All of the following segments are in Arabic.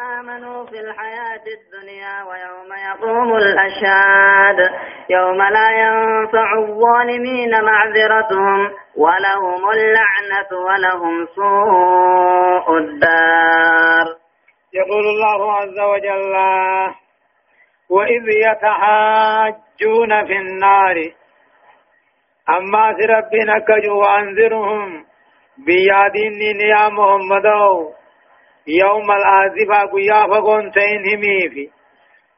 آمنوا في الحياة الدنيا ويوم يقوم الأشهاد. يوم لا ينفع الظالمين معذرتهم ولهم اللعنة ولهم سوء الدار. يقول الله عز وجل وإذ يتحاجون في النار أما ربنا كجو وأنذرهم بيادين يا محمد يوم الآزفة قيا فقون تين هميفي.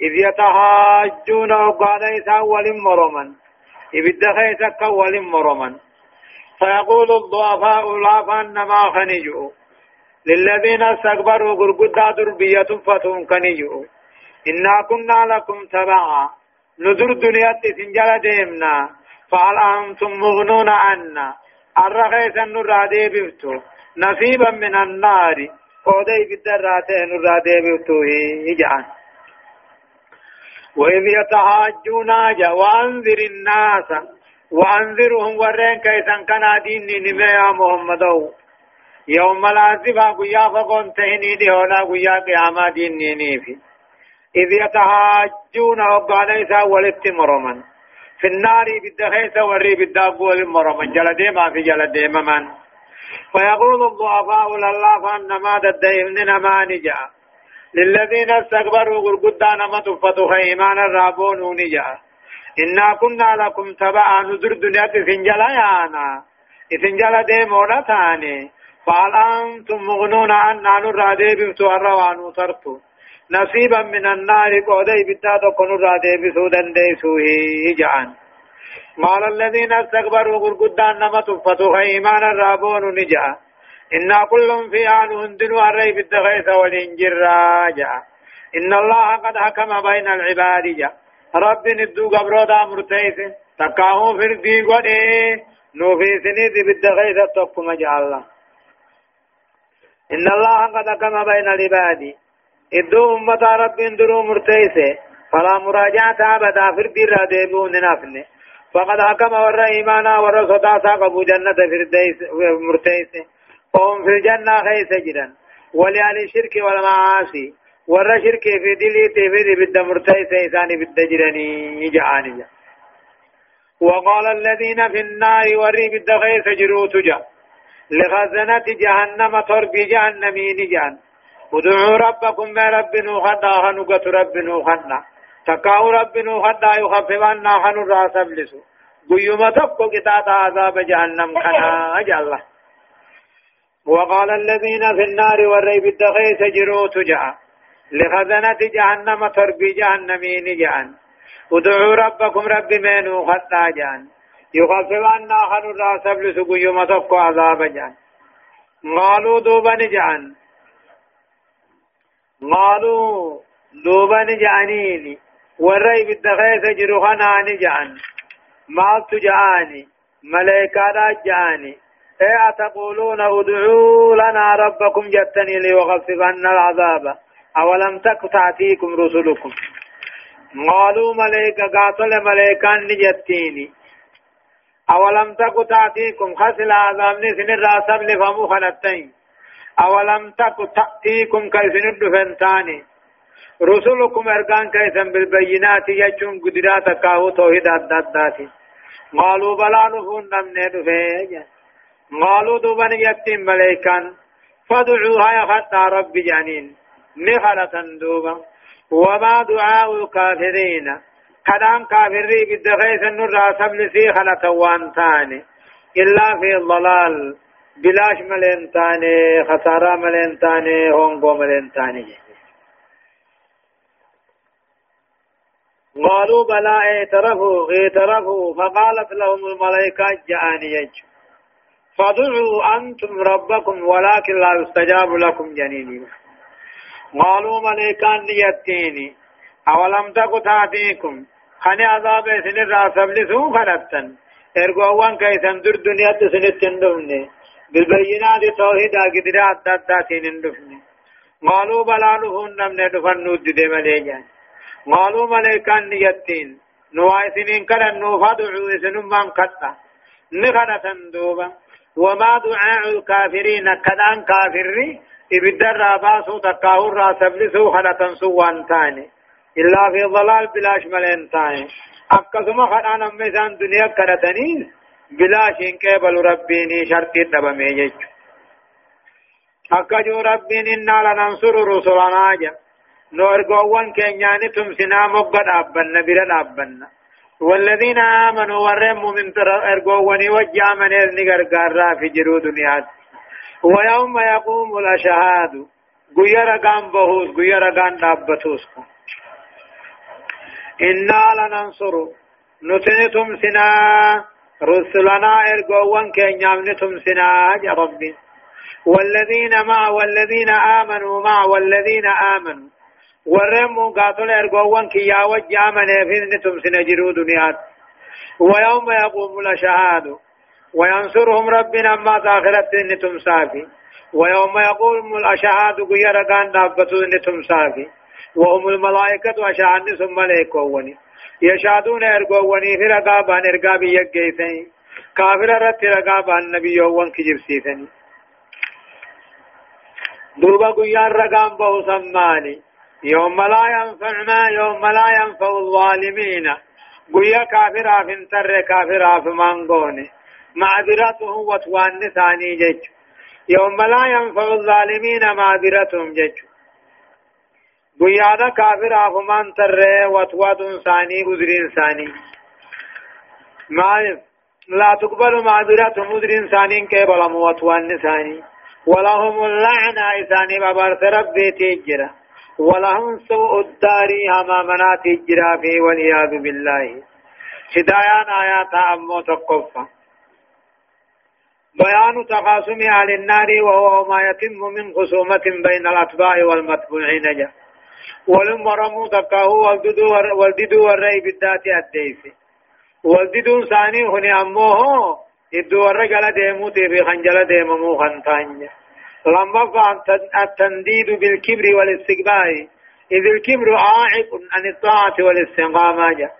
إذ يتحاجون وقال إسا ولم مرما إذ دخيت كول مرما فيقول الضعفاء لا فانما خنجوا للذين استكبروا قرقدا دربية فتون كنجوا إنا كنا لكم تبعا. ندر دنيا تسنجل ديمنا. فهل أنتم مغنون عنا؟ الرغيث النور بفتو. نصيبا من النار. قودي بالدراتين الرادي بفتوه يجعل وإذ يتحاجون جا وأنذر الناس وأنذرهم ورين كيسا كان ديني نمي يا محمد يوم العزفة قيا فقون تهني دي هنا قيا قياما ديني نيفي إذ يتحاجون وقال إيسا ولت مرما في النار بالدخيس وري بالدابول مرما جلدي ما في جلدي ممن فيقول الضعفاء لله فانما تدين ما نجا للذين استكبروا قرقدا نما تفتوا خيمان الرابون نجا إنا كنا لكم تبعا نذر دنيا تسنجلا يانا. تسنجلا ديمونا تاني. فهل أنتم مغنون عنا نرى ديبتو الروان ترتو نصيبا من النار قودي بتا تكون رادي بسودن دي سوهي جعان. قال الذين استكبروا قرقدان نما تفتوا إيمان الرابون نجا. إنا كل في آن هندن الريب الدغيث والإنجر راجع. إن الله قد حكم بين العباد جا. رب ندو قبرو دا مرتيس. تقاهو في الدي قد نوفي سنيد بالدغيث تقم جا الله. إن الله قد حكم بين العباد. إدو أمة رب درو مرتيس. فلا مراجعة أبدا في الدي را ديبون نافنه. فقد حكم ور إيمانا ور صداسا قبو جنة فرديس مرتيس. هم في الجنة خيس جدا. ولأهل الشرك والمعاصي. ور شرك في دلي تفيد بد مرتيس إساني بد جراني جعاني وقال الذين في النار وري بد خيس جرو تجا لخزنة جهنم ترب جهنمين جهنم ادعوا ربكم ما رب نوخنا هنقة رب نوخنا تقاو رب نوخنا يخفف عنا خنو راس ابلسو قيوم تبقى قطاة عذاب جهنم كنا أجل وقال الذين في النار والريب الدخيس جروا تجع لخزنة جهنم تربي جهنمين جهن ادعوا ربكم رب منو خطا جهن يخفف عنا خنو راس ابلسو قيوم تبقى عذاب جهن قالوا دوبا جهن قالوا دوبا جهنيني والريب الدخيس جروا خناني جهن ما تجاني ملائكة جاني إيه أتقولون ادعوا لنا ربكم جتني ليغففن العذاب أولم تك تأتيكم رسلكم قالوا ملائكة قاتل ملائكة نجتيني أولم تك تأتيكم خسل عذاب نسن الراسب لفمو خلتين أولم تك تأتيكم كيسن الدفنتاني رسلكم ارغان كيسن بالبينات يجون قدرات كاو توحيد الداداتي قالوا بلا نفون نمني دفه قالوا دوبن يتم ملائكان. فادعوها يا رب جانين. نخلة دوبا. وما دعاء الكافرين. كلام كافري بالدغيث النور سبل سي خلة وانتاني إلا في الضلال. بلاش ملين تاني خسارة ملين تاني هونغو ملين تاني قالوا بلى اعترفوا اعترفوا فقالت لهم الملائكة جاءني يجو فادعوا أنتم ربكم ولكن لا يستجاب لكم جنيني. قالوا ملائكة يتيني أولم تكن تأتيكم؟ خني عذاب سن الراسب لسو خلقتن ارغوان كيسن در دنيا تسنتن دمني بالبينات توحيد قدرات داتاتين دفني قالوا بلا نهون نمن دفن نود دي مليجان قالوا ملائكان يتين نوايسنين كلا نوفادعوا اسنم من قطع نخنة دوبا وما دعاء الكافرين. كدان كافري. إبدر راباسو تقاهر را سبلسو خلطا سوان تاني. إلا في ضلال بلاش ملين تاني. أكسما خلان أمسان دنيا كرتنين بلاش إن قبل ربيني شرطي تبمي جيجو أكجو ربين إنا لننصر رسلنا جا نورقوان كينياني تمسنا مقد أبنا بلا أبنا والذين آمنوا ورموا من ارقواني وجامن إذن غرغارا في جرو دنيات ويوم يقوم الأشهاد غير قام بهوس غير قام دابتوس إنا لننصر نتنتم سنا رسلنا ارقوان كينياني سنا يا ربي والذين مع والذين آمنوا مع والذين آمنوا ورموا قاتل ارقوان كي يا وجه آمن فينتم سنجروا دنيات ويوم يقوم الأشهاد وينصرهم ربنا ما تاخرت أنتم سافي ويوم يقوم الأشهاد غير كان نابتوا أنتم سافي وهم الملائكة أشهد ثم ملائكوني يشهدون ارقواني في رقابان ارقابي يقيتين كافر رت رقابان نبي يوان كجبسيتني دوبا قيان رقام به سماني يوم لا ينفع ما يوم لا ينفع الظالمين. قيا كافر فنتر كافر فمانقوني معذرته وتوان ثاني جج. يوم لا ينفع الظالمين معذرتهم جج. قيا كافر فمان تر وتوات ثاني عذر ثاني. ما لا تقبل معذرتهم عذر ثاني كيبل موتوان ثاني. ولهم اللعنة إساني ببرت ربي تجرى ولهم سوء الدار أمامنا تجرى في والعياذ بالله. هدايان آيات أمو تقفى بيان تقاسم أهل النار وهو ما يتم من خصومة بين الأتباع والمتبوعين. جاء ولم ورمو تقاه والددو والرأي بالذات الديس والددو ثاني هنا أموه إدو ورقل ديموتي في خنجل ديممو خنطانيا لما التنديد بالكبر والاستكبار إذ الكبر عائق عن الطاعة والاستقامة.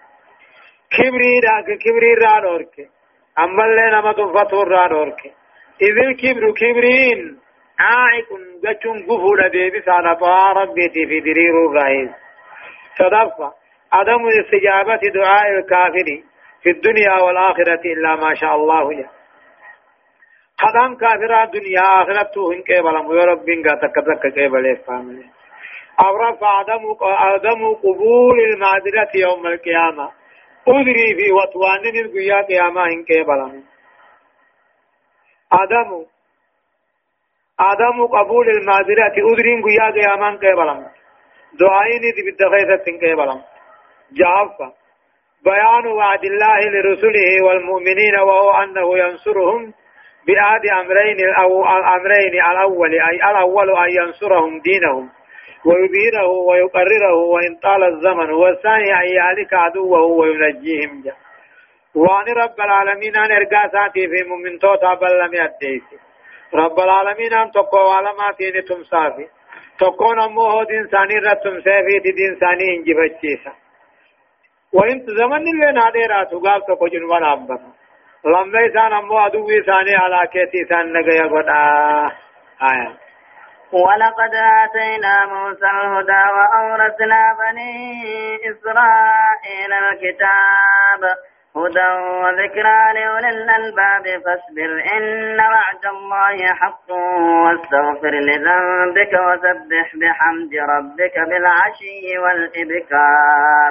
كبري راك كبري را نورك أما اللي نما تنفتو را نورك إذ الكبر كبرين عائق جتون قفول ديبي سانا طاعة ربيتي في درير الرئيس تدفع. عدم استجابة دعاء الكافر في الدنيا والآخرة إلا ما شاء الله. جل خدام كافر الدنيا آخرة تو هن قبل مو رب بين تك تك قبل فامل أو رفع عدم عدم قبول المعذرة يوم القيامة أدري في وطوان القيا قيامة هن قبل عدم عدم قبول المعذرة أدري قيا قيامة قبل دعائين دي بالدخيثة قبل جعفة بيان وعد الله لرسله والمؤمنين وهو أنه ينصرهم بأحد أمرين أو الأمرين الأول أي الأول أن ينصرهم دينهم ويبينه ويقرره وإن طال الزمن والثاني أن يهلك عدوه وينجيهم. جا وأن رب العالمين أن إرقاساتي في من توتا بل لم يديس رب العالمين أن تقوى علماتين تمسافي تكون أمه دين ثاني رتم سيفي دين ثاني انجفتشيسا وإن زمن اللي ناديرات وقال تقو جنوان أبدا. لما يسان أمو أدوي ثاني على كيتي ثان نقيا قد آية ولقد آتينا موسى الهدى وأورثنا بني إسرائيل الكتاب هدى وذكرى لأولي الألباب فاصبر إن وعد الله حق واستغفر لذنبك وسبح بحمد ربك بالعشي والإبكار.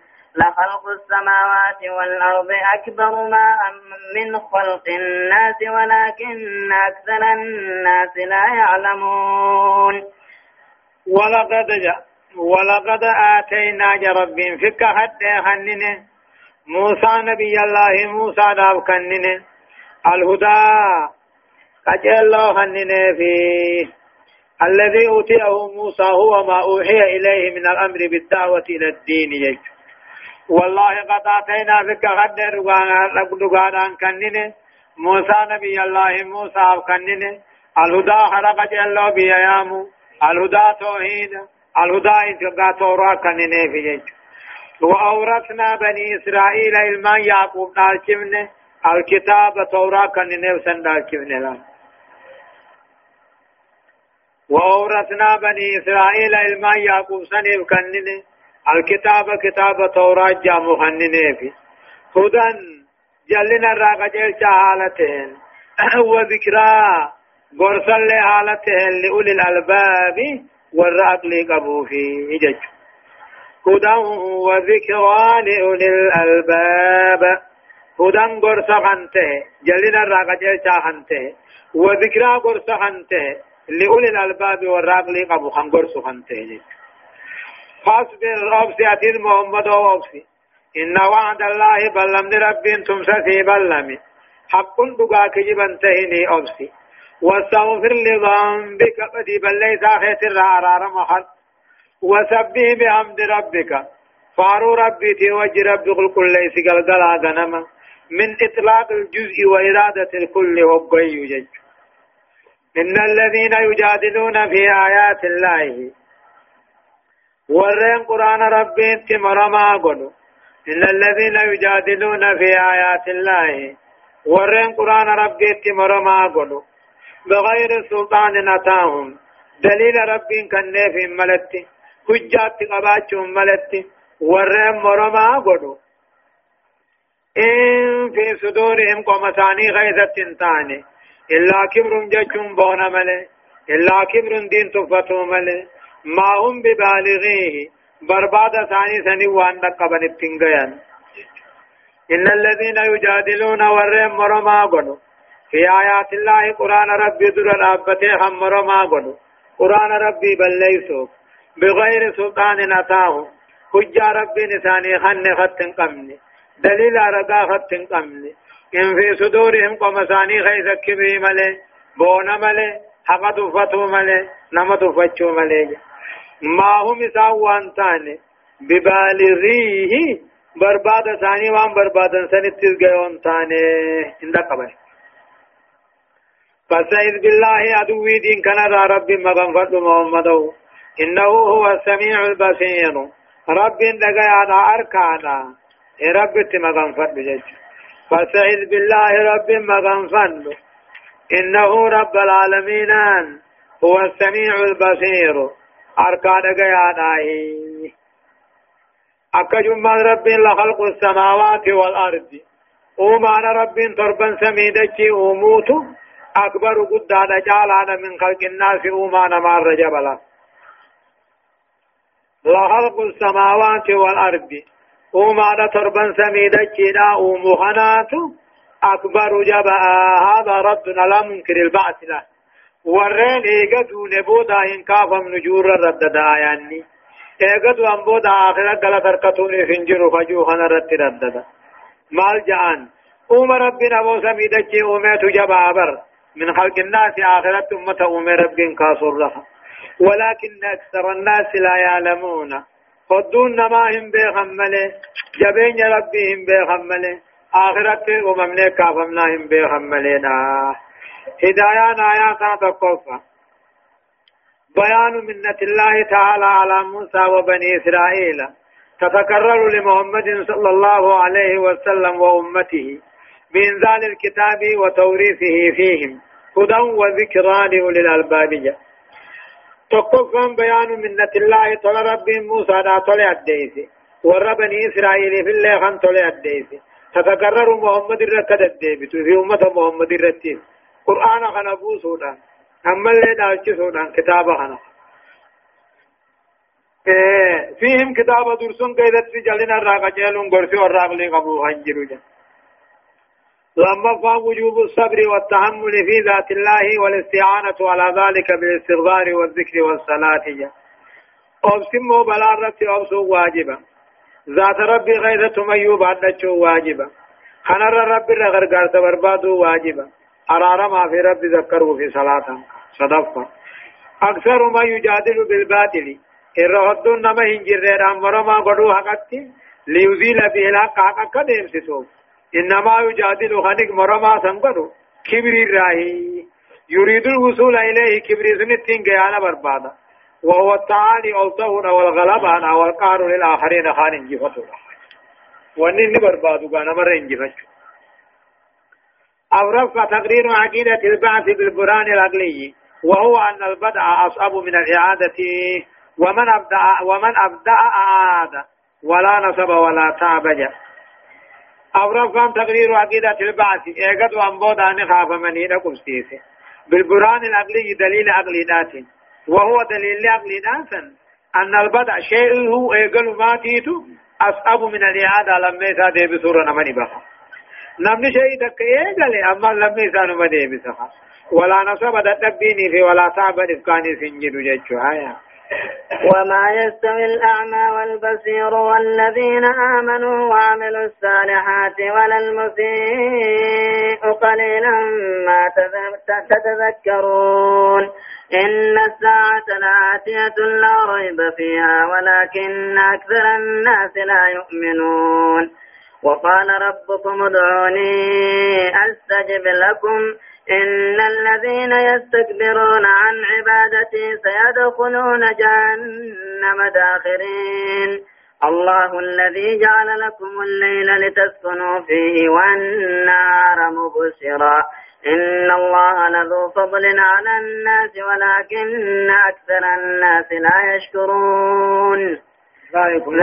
لخلق السماوات والأرض أكبر ما من خلق الناس ولكن أكثر الناس لا يعلمون. ولقد جاء ولقد آتينا رب فك حتى هنن موسى نبي الله موسى داب كنن الهدى. قجل الله هنن فيه. الذي أوتيه موسى هو ما أوحي إليه من الأمر بالدعوة إلى الدين يجب. والله قد آتينا بك غد دغان كنن موسى نبي الله موسى كنن الهدى خلق جل بيامو الهدى توحيد. الهدى إنتقى تورا كنن في وأورثنا بني إسرائيل إلما يعقوب نالكمن الكتاب تورا كنن وسن نالكمن وأورثنا بني إسرائيل إلما يعقوب سنب كنن الكتاب كتاب توراة جامو خننه في هدى جلنا الراقجل حالتين وذكرى غرسل حالتين لأولي الألباب والرأقل قبو في جج. هدى وذكرى لأولي الألباب. هدى غرس خنته جلنا الراقجل خنته وذكرى غرس خنته لأولي الألباب والرأقل قبو خن غرس خنته فاصبر أبسي أتين محمد أبسي إن وعد الله بلمن رب تمسسي بلمي حق دقاك جبن تهني أبسي واستغفر لذنبك بدي بل ليس خيت الرعرار محل. وسبه بحمد ربك. فارو ربي توجه ربي قل كل ليس قلقلا غنما. من إطلاق الجزء وإرادة الكل وقوي يجج. إن الذين يجادلون في آيات الله ورين قرآن ربي تمرما قلوا إن الذين يجادلون في آيات الله ورين قرآن ربي تمرما قلوا بغير سلطان أتاهم دليل ربي كنف ملتي حجات قباتهم ملتي ورين مرما قلوا إن في صدورهم قمتاني غيثة تاني إلا كبر ججم بون ملي إلا كبر دين تفتو ملي ما هم ببالغيه. برباد ثاني ثاني وان نقبن التنقيان إن الذين يجادلون ورهم مرما قنو في آيات الله قرآن ربي در الأبتي هم مرما قنو قرآن ربي بل ليسوا. بغير سلطان أتاه حجة ربي نساني خن خط قمني. دليل رقا خط قمني. إن في صدورهم قمساني خيث كبري ملي. بون ملي. حقا تفتو ملي. نما تفتشو ملي. ما هم ساوان تاني. ببالغيه برباد ثاني وان برباد سنتز گيون تاني. عند قبل. فسعيد بالله عدوي دين كان رب مغفر محمد. إنه هو السميع البصير. رب على أركانا. رب تمغفر بجج فسعيد بالله رب مغفر إنه رب العالمين. هو السميع البصير. أركان غيا داهي أكا جمع رب لخلق السماوات والأرض. ومان رب تربا سميدك أموت أكبر قدانا جالانا من خلق الناس ومان مار جبلا لخلق السماوات والأرض. ومان تربا سميدك لا أمهنات أكبر جبا هذا ربنا لا منكر البعث له ورين ايغدو نبودا ان كافم نجور رد آياني ايغدو ان بودا آخرة غلا تركتوني فنجر فجو خنا رد رد مال جان اوم ربنا ابو سميدك اوميت جبابر من خلق الناس آخرة أمة اوم رب كاسر لها ولكن أكثر الناس لا يعلمون فدون ما هم بيخمله جبين ربهم بيخمله آخرة أممنا كافمنا هم بيخملنا هدايان آيات تقوفا بيان منة الله تعالى على موسى وبني إسرائيل. تتكرر لمحمد صلى الله عليه وسلم وأمته بإنزال الكتاب وتوريثه فيهم هدى وذكرى لأولي الألباب. تقفا بيان منة الله تعالى رب موسى دا طلع الديسي ور بني إسرائيل في الله خان طلع الديسي تتكرر محمد الركد الديبت في أمة محمد الرتيب قرآن خنا بوسودا أما اللي دالچ سودا كتاب خنا فيهم كتاب درسون قيدت في جلنا الراقة جيلون قرسي والراق لي قبو هنجرو جا لما فهم وجوب الصبر والتحمل في ذات الله والاستعانة على ذلك بالاستغفار والذكر والصلاة جا أبسمو بلا أبسو واجبا ذات ربي غيرة ميوب عدتشو واجبا خنر ربي رغرغار تبربادو واجبا أرارما في رب ذكره في صلاة. صدفة. أكثر ما يجادل بالباطل. الرهدون نما هنجر أمر ما قدو حقتي. ليزيل به الحق حق قديم ستوب إنما يجادل خنق مرما سنقدو. كبر الراهي يريد الوصول إليه كبر سنتين قيانا بربادا. وهو التعالي ألطهن والغلبان والقهر للآخرين خان انجفتو ونين بربادو قانا مر انجفتو أو رفع تقرير عقيدة البعث بالبران العقلي وهو أن البدع أصعب من الإعادة ومن أبدأ ومن أبدأ أعاد ولا نصب ولا تعبج. أو رفع تقرير عقيدة البعث إيقظ وأن بودا نخاف من هنا قبستيسي بالبران العقلي دليل عقلي ذات وهو دليل عقلي ذات أن البدع شيء هو إيقظ ما تيتو أصعب من الإعادة لما يسادي بسورة نمني بخا نمني شيء دك إيقظ أما لما يسانو مدي بسخا ولا نصب دتبيني في ولا تعب إفكاني سنجد جيتشو آية وما يستوي الأعمى والبصير والذين آمنوا وعملوا الصالحات ولا المسيء قليلا ما تتذكرون إن الساعة لآتية لا ريب فيها ولكن أكثر الناس لا يؤمنون وقال ربكم ادعوني أستجب لكم. إن الذين يستكبرون عن عبادتي سيدخلون جهنم داخرين. الله الذي جعل لكم الليل لتسكنوا فيه والنهار مبصرا. إن الله لذو فضل على الناس ولكن أكثر الناس لا يشكرون.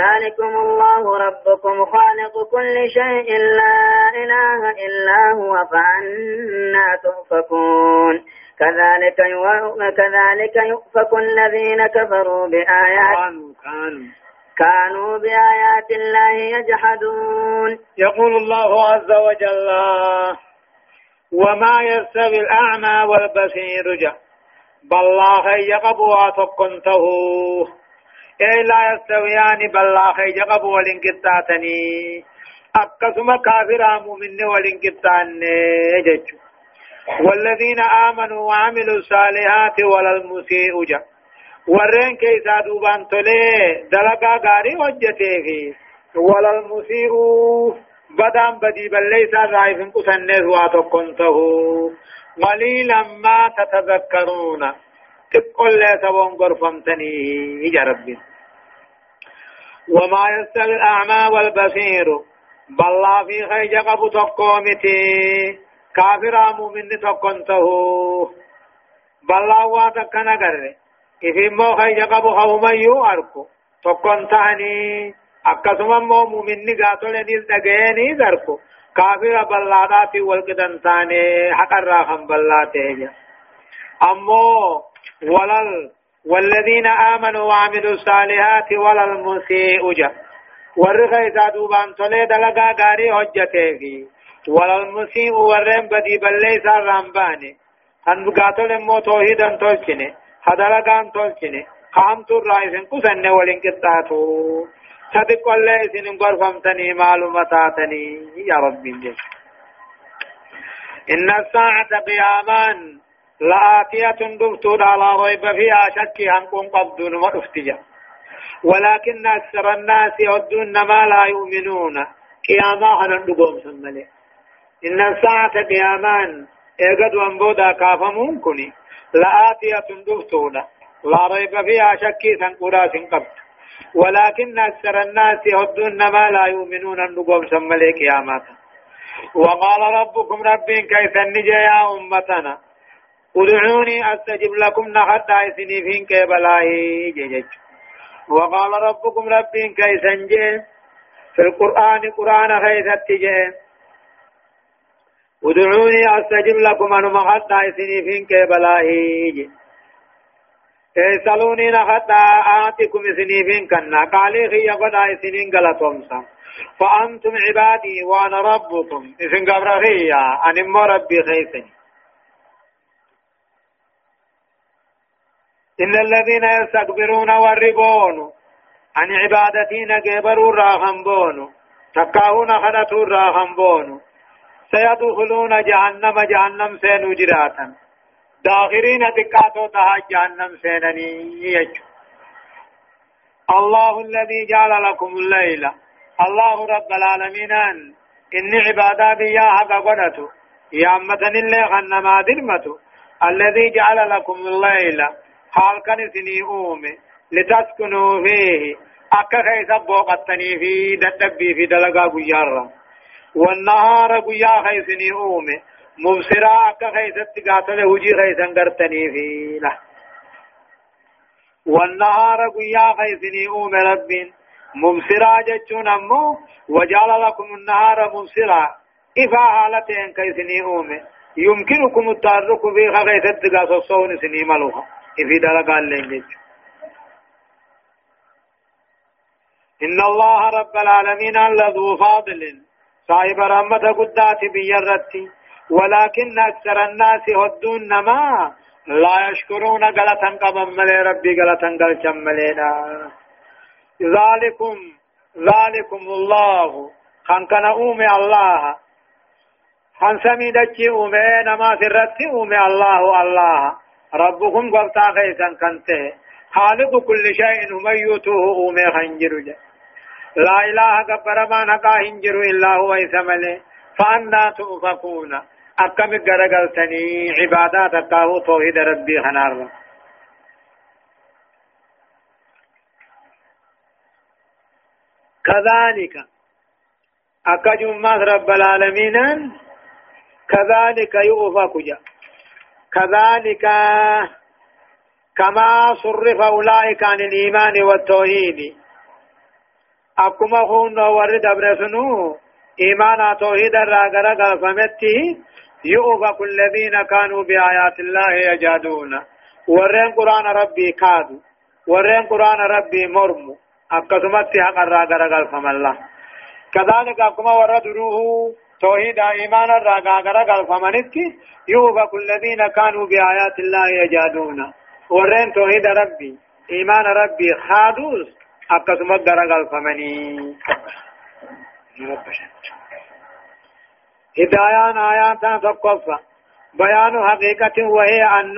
ذلكم الله ربكم خالق كل شيء لا إله إلا هو فأنا تؤفكون. كذلك كذلك يؤفك الذين كفروا بآيات كانوا كانوا كانوا بآيات الله يجحدون. يقول الله عز وجل وما يستوي الأعمى والبصير جه بل الله يقبوا تقنته إيه لا يستويان بل لا خيج قبو ولنكتاتني. أكسما كافر مؤمن ولنكتان جج. والذين آمنوا وعملوا الصالحات ولا المسيء جا. ورين كيسا دوبان تولي دلقا غاري وجته في. ولا المسيء بدان بدي بل ليس ضعيف قسنه واتقنته. قليلا ما تتذكرون. تقول لا سبون غرفمتني يا ربي. وما يستوي الأعمى والبصير بل في خيج قبو تقومتي. كافر مؤمن تقنته. بل واتكنا قرر إذن مو خيج قبو خوما يو أركو تقنتاني akkasuma immoo muuminni gaatoleenis dhaga'eenii darku kaafira ballaadhaati walqidan taane haqarraa kan ballaa ta'e walal والذين آمنوا وعملوا الصالحات ولا المسيء جا. ورغا إذا دوبان تولي دلقا غاري حجته في. ولا المسيء ورم بدي بلي سار رامباني هن بقاتل مو توحيدا تولچني هدلقان تولچني خام تور رايسن قسن ولين كتاتو صدق الله سنن غرفمتني معلوماتاتني يا ربي إن الساعة قيامان لآتية دفتون على ريب فيها شك هنكون قبضون وأفتجا. ولكن أكثر الناس يودون ما لا يؤمنون. قياما هنندقوم سمالي. إن الساعة قيامان إيقظ وانبودا كافمون كني لآتية دفتون لا ريب فيها شك سنقراس قبض ولكن أكثر الناس يودون ما لا يؤمنون النقوم سمالي قيامات وقال ربكم ربين كيف النجي يا أمتنا؟ ادعوني أستجب لكم نحت عيسني فين كبلاهي جيجج وقال ربكم ربين كيسن في القرآن قرآن خيثت جي ادعوني أستجب لكم أنا محت عيسني فين كبلاهي جي. سألوني نحت آتكم سنيفين كنا. قالي خي قد عيسنين غلطهم فأنتم عبادي وأنا ربكم. إذن قبر خيا أنا ربي خيسني. إن الذين يستكبرون والربون عن عبادتي نجبروا راهم بونو تكاهون خدتوا راهم بونو سيدخلون جهنم جهنم سينو جراتا. داخرين تكاتو تها جهنم سينني الله الذي جعل لكم الليل. الله رب العالمين إني عبادا بيا حق قدته يا أمة الله خنما درمته الذي جعل لكم الليل. حال كان سني أومي لتسكنوا فيه أكا خيسا بوقتني في دتبي في دلقا قيارا والنهار قيا خيسني أومي مبصرا أكا خيسا تقاتل هجي خيسا قرتني في له والنهار قيا خيسني أومي ربين مبصرا جتشون أمو وجعل لكم النهار مبصرا إفا حالتين كيسني أومي يمكنكم التعرق في خيسا تقاتل صون سني ملوها في دلقا إن الله رب العالمين لذو فاضل. صاحب رحمة قدات بيرتي. ولكن أكثر الناس هدون نما لا يشكرون غلطا قبم ملي ربي غلطا قلتم ملينا. ذلكم ذلكم الله. خان كان أومي الله. خان سمي دجي أومي نما سرتي أومي الله الله. ربكم قبطا خيسا كنته خالق كل شيء هم يوتوه أومي خنجر لا إله كبر ما نقا هنجر إلا هو إسمله فأنا تؤفكون أكم غرغلتني. عبادات أكاهو توحيد ربي خنار. كذلك. أكجم رب العالمين؟ كذلك يؤفك جا كذلك كما صرف أولئك عن الإيمان والتوحيد. أكما خون ورد أبرسنو إيمانا توحيد الراغرة قلفمتي يؤفق الذين كانوا بآيات الله يجادون. ورين قرآن ربي كادوا ورين قرآن ربي مرمو. أكسمت حق الراغرة قلفم الله كذلك أكما ورد روح توحيد إيمان الراغرة قلفمنتي يؤفق الذين كانوا بآيات الله يجادون ورين توحيد ربي إيمان ربي خادوس أكسم الدرجة الفمني هدايان آيات تقفى بيان حقيقة وهي أن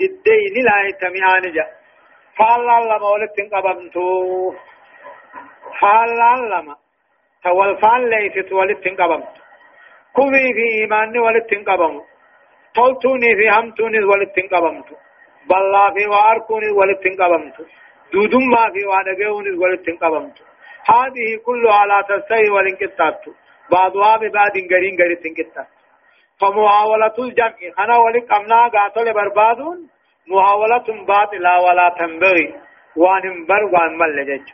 ددين لا يتمعان جا۔ فالله لما ولدت قبمتو فالله لما تولفان ليست ولدت قبمتو كوي في إيماني ولدت قبمتو تولتوني في همتوني ولدت قبمتو بالله في واركوني ولدت قبمتو دودم ما في وادقون ولتن قبمت هذه كلها لا تستوي والانقطاعات بعضها ببعض غرين غرين تنقطاع فمحاولة الجمع أنا ولك أمنا قاتل بربادون محاولة باطلة ولا تنبغي وان بر وان مل جج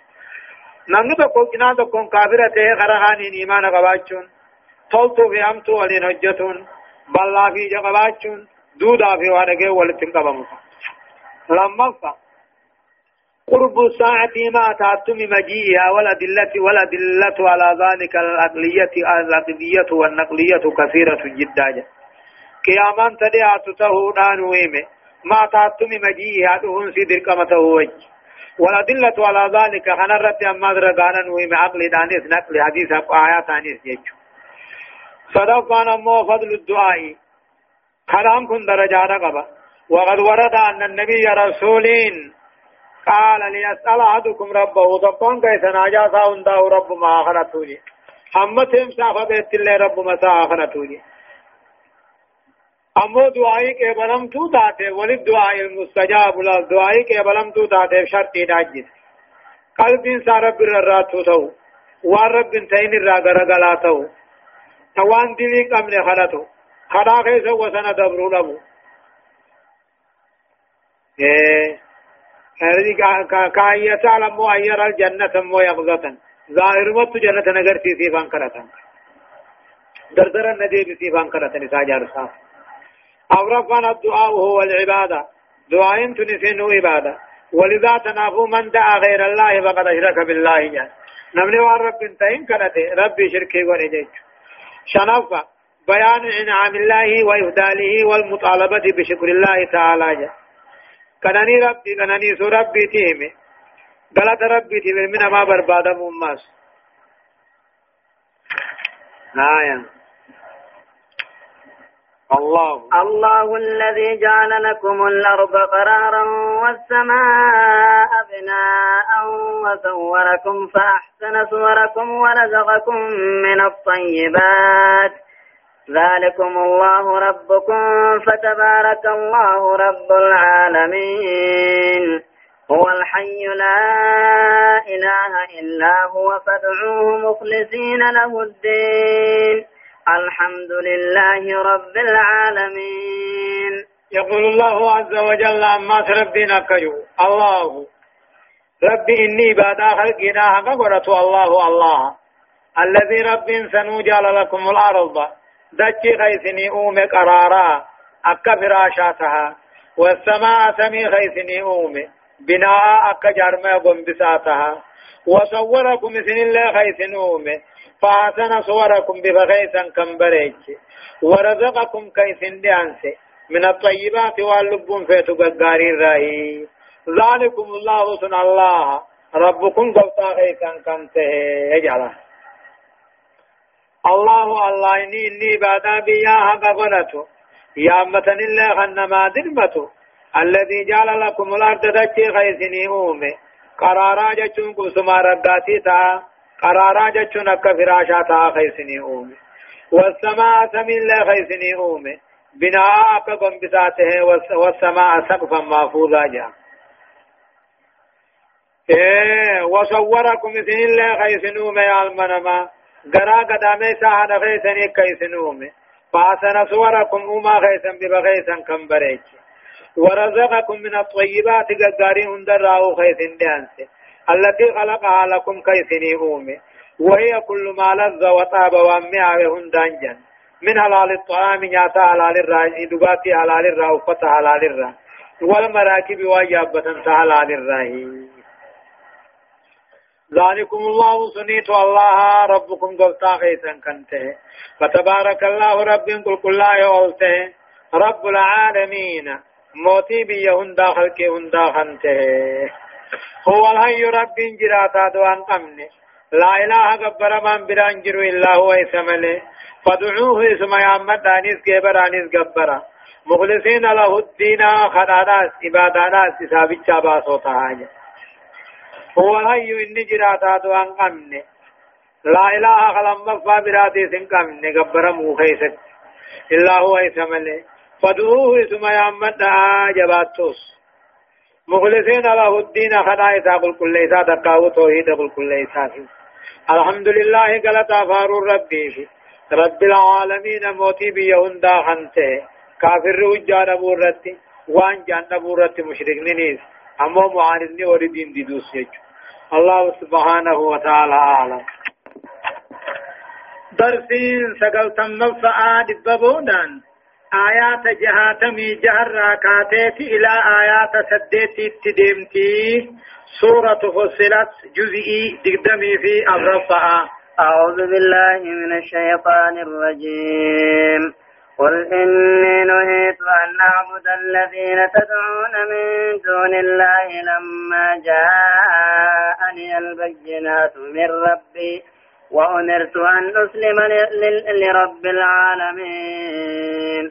نمني تكون كنا تكون كافرة تيه خرهاني إيمان قباچون تولتو في أمتو ولين حجتون بلا في جقباچون دودا في وادقه ولتن قبمت لما فا قرب الساعة ما تعتم مجيئها والأدلة والأدلة على ذلك العقلية العقلية والنقلية كثيرة جدا قياما تدعى تتهونان ويمه ما تعتم مجيئها تهون سيدر كما تهوج والأدلة على ذلك خنرت أما درقانا ويمه عقل دانيس نقل حديث آيات آنيس يجو صدقنا مو فضل الدعاء كلام كن درجات قبا وقد ورد أن النبي رسولين قال ليسأل أحدكم ربه ضبان كيس ناجا ساون داو رب ما آخرتوني حمتهم سافة بيت الله رب مسا آخرتوني أمو دعائي کے بلم تو تاتے ولد دعائي المستجاب لا دعائي کے بلم تو تاتے شرطي ناجد قلب انسان رب الراتو تو وان رب انتين الراغر غلاتو توان دلی قمل خلطو خدا خیس وسن دبرو لبو. إيه هذه كاية تعلم أن يرى الجنة مو يغزة ظاهر مت جنة نگر في سيفان كرتن دردر الندي بسيفان كرتن ساجار صاف أورفان الدعاء هو العبادة. دعاء تنسين عبادة. ولذا تنافو من دعا غير الله فقد أشرك بالله جان نمني وان رب انتهين كرته ربي شركي ونجيج شنفة بيان إنعام الله وإفداله والمطالبة بشكر الله تعالى. جان كناني ربي كناني سو ربي تيمي. غلط ربي تيمي من ما برباد مماس آية الله. الله الذي جعل لكم الأرض قرارا والسماء أبناء وصوركم فأحسن صوركم ورزقكم من الطيبات. ذلكم الله ربكم فتبارك الله رب العالمين. هو الحي لا إله إلا هو فادعوه مخلصين له الدين. الحمد لله رب العالمين يقول الله عز وجل عما ربنا كيو الله. ربي إني بعد خلقنا حقا الله الله. الذي رب سنوجل لكم الأرض. دچي خيسني أومي قرارا أكا فراشاتها والسماء سمي خيسني أومي. بناء أكا جرمي قنبساتها وصوركم سن الله خيسن أومي فأحسن صوركم بفغيسا كمبريج. ورزقكم كيسن ديانسي من الطيبات واللبون فيتو قداري الرهي ذلكم الله سن الله. ربكم قوتا غيثا كنته يجعله الله الله إني إني بعدا بيا حق غنته يا أمتن الله خنما درمته الذي جعل لكم الأرض دچي غيثني أومي قرارا جچون قسما رقاتي تا قرارا جچون أكا فراشا تا غيثني أومي والسماء سمين الله غيثني أومي بناء أكبر بساته والسماء سقفا محفوظا جاء إيه وصوركم إذن الله خيسنوم يا المنما. قرا قدامي ساحة خيسني كيسنوم فأسن صوركم أما خيسن ببغيسن كم بريك ورزقكم من الطيبات قداري هندراو خيسن دانسي التي خلقها لكم كيسني أومي. وهي كل ما لذ وطاب وامعه هندان جن. من حلال الطعام نياتا حلال الرا دباتي حلال الرا وفتا حلال الرا والمراكب واجابة حلال الرا ذلكم الله سنيت الله. ربكم قلتا خيسا كنته. فتبارك الله رب قل كل لا يولته رب العالمين. موتي بيهن داخل كي هن داخنته هو الحي رب جراتا دوان قمنه لا إله قبر من بران جرو إلا هو اسمله فدعوه اسم يامد دانيس كبر آنيس قبر مخلصين له الدين خداداس عباداناس سابت شابا صوتا حاجة هو الحي إني جراتا دوان قمنه لا إله خلم مفا براتي سن قمنه قبر موخيست إلا هو اسمله فدعوه يامد دا جباتوس. مخلصين له الدين خدائي تاقل كل إيسا تقاو توحيد قل كل إيسا الحمد لله قلت أفار ربي رب العالمين موتي بيهن دا خنته. كافر وجان أبو رتي وان جان أبو رتي مشرك نيس أمو معاندني وردين دي يجو. الله سبحانه وتعالى أعلم. درسين سقلتم نفعا دبابونان آيات جهاتمي جهر راكاتيت إلى آيات سديت تدمتي سورة فصلت جزئي دقدمي في الرفعة أعوذ بالله من الشيطان الرجيم. قل إني نهيت أن أعبد الذين تدعون من دون الله لما جاءني البينات من ربي وأمرت أن أسلم لرب العالمين.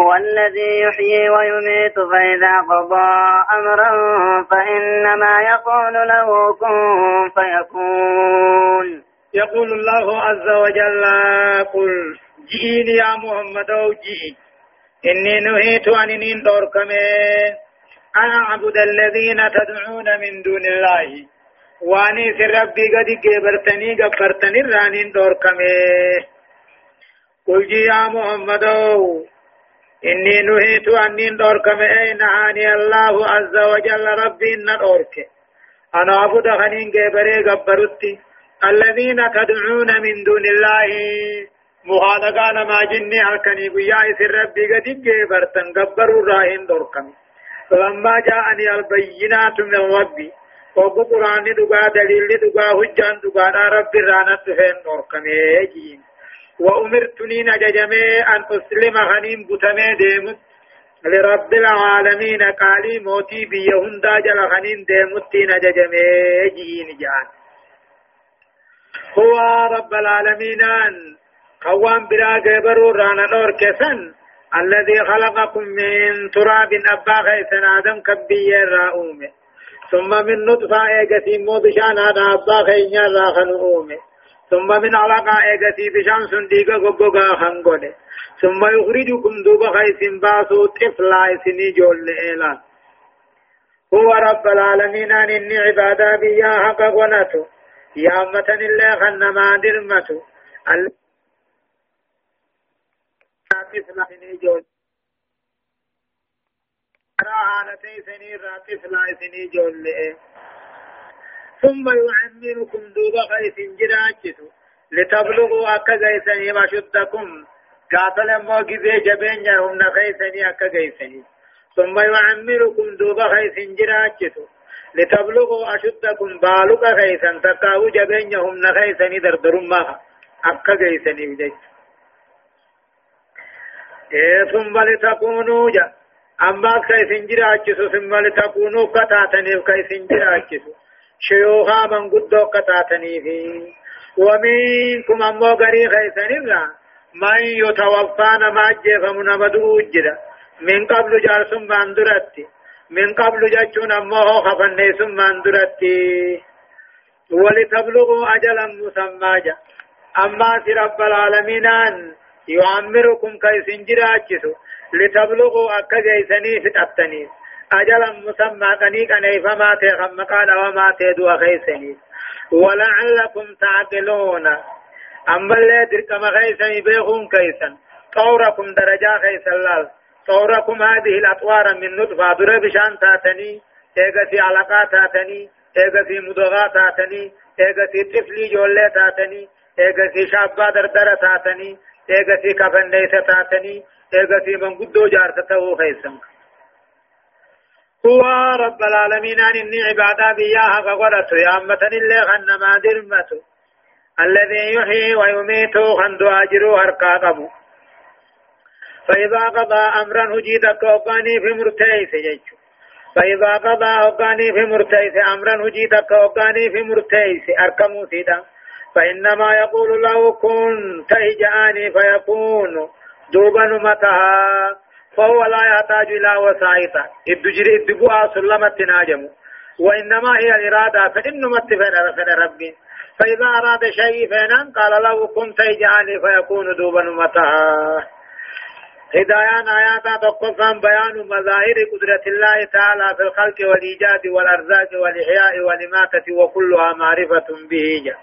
هو الذي يحيي ويميت فإذا قضى أمرا فإنما يقول له كن فيكون. يقول الله عز وجل قل جئيني يا محمد أو جئي. إني نهيت عن إن دوركمين أنا أعبد الذين تدعون من دون الله. وأني سر ربي قد قبرتني قبرتني رانين دوركمين قل جي يا محمد أو إني نهيت أني دوركم أين هاني الله عز وجل ربي إن دورك أنا أعبد جبري الذين تدعون من دون الله ما جني ربي قد جبرتن قبروا راهن دوركم جاءني البينات من ربي دليل دقا هجان دقا رب رانا تفين نور كميجين وأمرتني نججمي أن أسلم غنيم بتمي ديمت لرب العالمين قالي موتي بيهن داجل غنيم ديمت نججمي جين جان. هو رب العالمين قوام بلا جبرو رانا نور كسن. الذي خلقكم من تراب أبا غيثن آدم كبي الرؤوم ثم من نطفة إيجتي موبشان هذا أبا غيثن راخنؤوم ثم من علقة إيجتي بشان سنديقة قبقا خنقل ثم يخرجكم دوب غيث باسو طفلا سني جول إيلا هو رب العالمين أن إني عبادا بيا حق ونتو يا أمة الله خنما درمتو. طفلا سني جول حالتي سنين طفلا سني جول ثم يعمركم دوب خيس جراجتو لتبلغوا أكا غيسني وشدكم قاتل مو جزي جبين هم خيسني أكا غيسني ثم يعمركم دوب خيس جراجتو لتبلغوا أشدكم بالك خيسا تكاو جبين هم خيسني دردرما أكا غيسني بجيت. إيه ثم لتكونوا جا. أما كيف جراجتو ثم لتكونوا كتاتني كيف جراجتو شيوخا من قدو قطاتني في. ومنكم أمو غري خيسن الله من يتوفانا ما جيفم نمدو جدا من قبل جارسم من درتي من قبل جاتشون أمو خفن ثم من درتي ولتبلغوا أجلا مسمى أما رب العالمين أن يعمركم كيسن جراجسو. لتبلغوا أكا جيسني فتبتني أجلا مسمى قنيك أني فما تخم قال وما تدو خيسني ولعلكم تعقلون. أما اللي دركم خيسني بيخون كيسا طوركم درجة خيسا لال. طوركم هذه الأطوار من نطفة در بشان تاتني. ايغتي علاقات تاتني. ايغتي مدغات تاتني. ايغتي طفلي جولة تاتني. ايغتي شابا دردر تاتني. ايغتي كفن ليس تاتني. ايغتي من قدو جارتته خيسا هو رب العالمين أن إني عبادا بياها غورته يا أمة اللي غنما درمته. الذي يحيي ويميت غندو أجرو هرقا قبو فإذا قضى أمرا هجيدك أقاني في مرتيس يجو فإذا قضى أقاني في مرتيس أمرا هجيدك أقاني في مرتيس أركمو سيدا. فإنما يقول له كن تهجأني فيكون دوبا نمتها. فهو لا يحتاج إلى وسائط. الدجري الدبوء سلمة ناجم. وإنما هي الإرادة فإنما اتفر ربي. فإذا أراد شيء فإن قال له كن تيجاني فيكون دوبا متها هدايان آيات تقفان بيان مظاهر قدرة الله تعالى في الخلق والإيجاد والأرزاق والإحياء والإماتة وكلها معرفة به. جاء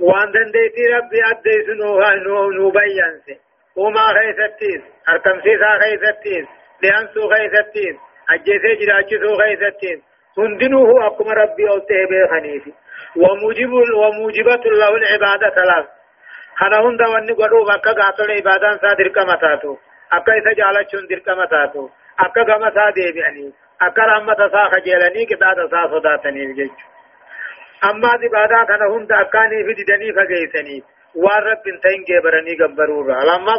وأن دنديتي ربي أدي سنوها نبين سي. وما خيستيس أركم سيسا خيستيس لأنسو خيستيس أجيسي جراجسو خيستيس هندنو هو أقم ربي أوته بخنيفي وموجب وموجبة له العبادة ثلاث خنا هند واني قدو بكا قاتل عبادان سا درك متاتو أكا إسا جالچون درك متاتو أكا غم سا ديبعني أكا رحمة سا خجيلني كتاد سا صداتني بجيچ أما دي بادا خنا هند أكاني في ددني فقيسني والرب انتين جبرني قبرورا لما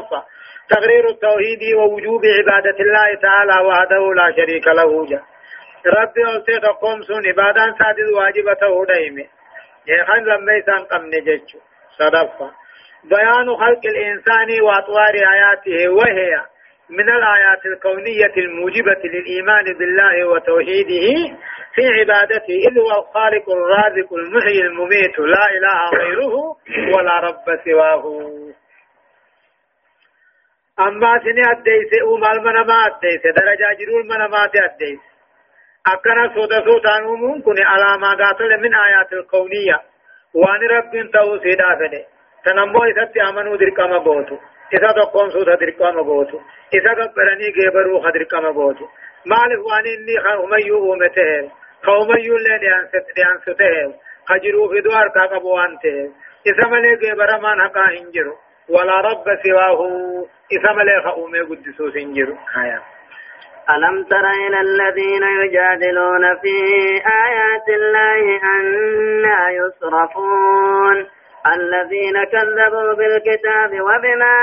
تقرير التوحيد ووجوب عبادة الله تعالى وحده لا شريك له. جا رب أوسي تقوم سون عبادان سادد واجبته دائمه يخان لما يسان قمن ججو صدفة. بيان خلق الإنسان وأطوار آياته وهي من الآيات الكونية الموجبة للإيمان بالله وتوحيده في عبادته إذ هو الخالق الرازق المحيي المميت لا إله غيره ولا رب سواه. أما سني أديس أمال من ما أديس درجة جرول من ما أديس. أكنا سودا سودا نومون ما قاتل من آيات الكونية. وأن رب توسيدا فده تنمو إسات أمنو درقام بوتو. إسا تقوم سودا درقام بوتو. إسا تقبرني غيبرو خدرقام بوتو. مالك وان إني خوميو أمته قوميو اللي ديان سته خجرو في دوار تاقبو أنته إسا ملي غيبر من حقا هنجرو ولا رب سواه. إسا ملي خومي قدسو سنجرو. آيات ألم تر إلى الذين يجادلون في آيات الله أنا يصرفون؟ الذين كذبوا بالكتاب وبما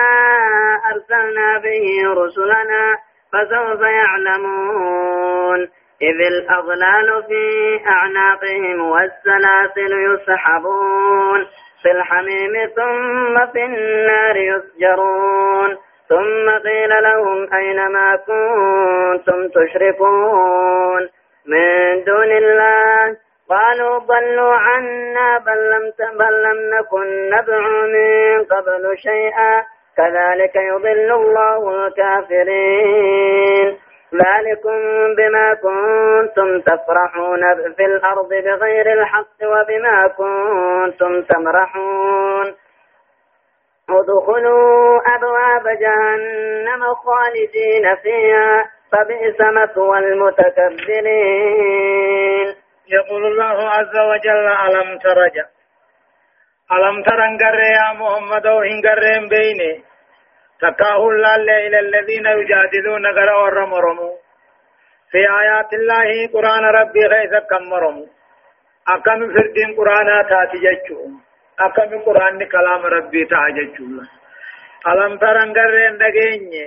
أرسلنا به رسلنا فسوف يعلمون. إذ الأغلال في أعناقهم والسلاسل يسحبون. في الحميم ثم في النار يسجرون. ثم قيل لهم أين ما كنتم تشركون؟ من دون الله قالوا ضلوا عنا بل لم بل لم نكن ندعو من قبل شيئا. كذلك يضل الله الكافرين. ذلكم بما كنتم تفرحون في الأرض بغير الحق وبما كنتم تمرحون. ادخلوا أبواب جهنم خالدين فيها. فبئس مثوى المتكبرين. يقول الله عز وجل ألم ترجع ألم تر انقر يا محمد وإنقر بيني تكاه الله إلى الذين يجادلون قرأ ورمرموا في آيات الله قرآن ربي غيث كم مرموا أكم فردين قرآن تاتي جتشون أكم قرآن كلام ربي تاجتشون الله ألم تر انقر اندقيني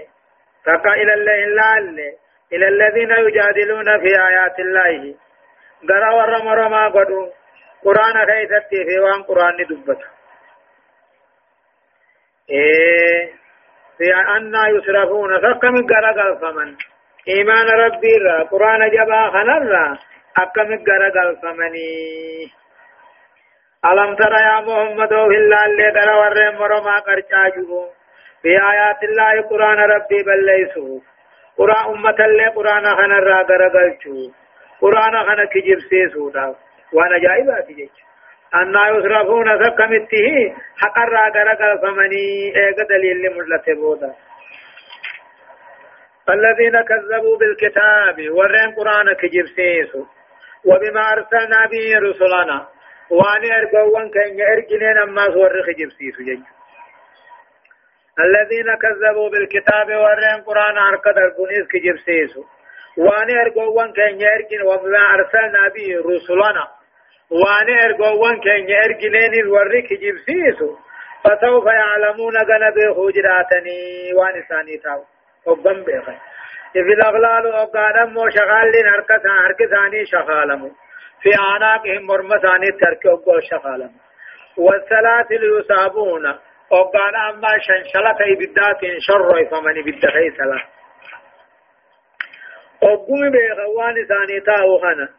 تكا إلى الله إلى الذين يجادلون في آيات الله. غرا ور مرما غدو قران كيفتي في وان قران دبت إيه في أن يسرفون فكم غرا فمن إيمان ربي را قران جبا خنر أكم غرا فمني ألم ترى يا محمد إلا اللي در ور مرما قرچاجو في آيات الله قران ربي بل ليسو قران أمة اللي قران خنر غرا غلچو قرآن خنا كجب سيسودا وأنا جائبات جيش أنا يصرفون سكمته حق الراغر فمني ايغ دليل ملت بودا الذين كذبوا بالكتاب ورين قرآن كجب سيسو وبما أرسلنا به رسلنا واني أرقوان كان يرجنين أما سور خجب سيسو جيش الذين كذبوا بالكتاب ورين قرآن أرقد أرقونيس كجب سيسو وان ارغوان كان يرجن وما أرسلنا به رسلنا. وان ارغوان كان يرجنين الورك جبسيسو فسوف يعلمون غنب حجراتني وان ثاني تاو. وبن بخ إذ الأغلال أقادم مو شغال هركسا هركساني شغالمو في أعناقهم مرمساني ترك أقول شغالمو والسلاسل يصابون أقال أما شنشلة إبدات شر فمن إبدخي سلام أقوم بيغوان ثاني تاو خنا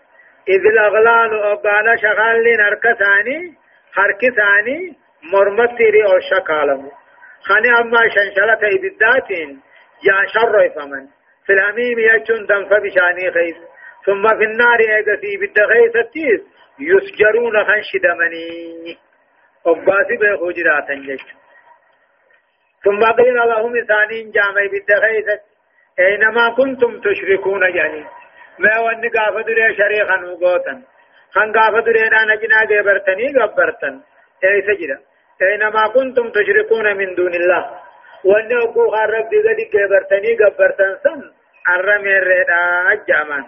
إذ الأغلال أبانا شغال هرك ثاني هرك ثاني مرمتري أو شكالم خاني أما شنشلة إبدات جا شر فمن في الهميم يجون دم فبشاني خيس ثم في النار إيغسي بالدغيث التيس يسجرون خنشدمني أباسي بيخوجراتا يجون ثم قيل لهم ثاني جامعي بالدغيث أينما كنتم تشركون يعني ما وان قاف دري شريخا وقوتا. خان قاف دري انا جنا جبرتني قبرتن أي سجد أينما كنتم تشركون من دون الله. وان اقو خرب دي قد جبرتني قبرتن سن. الرمي الرئا الجامان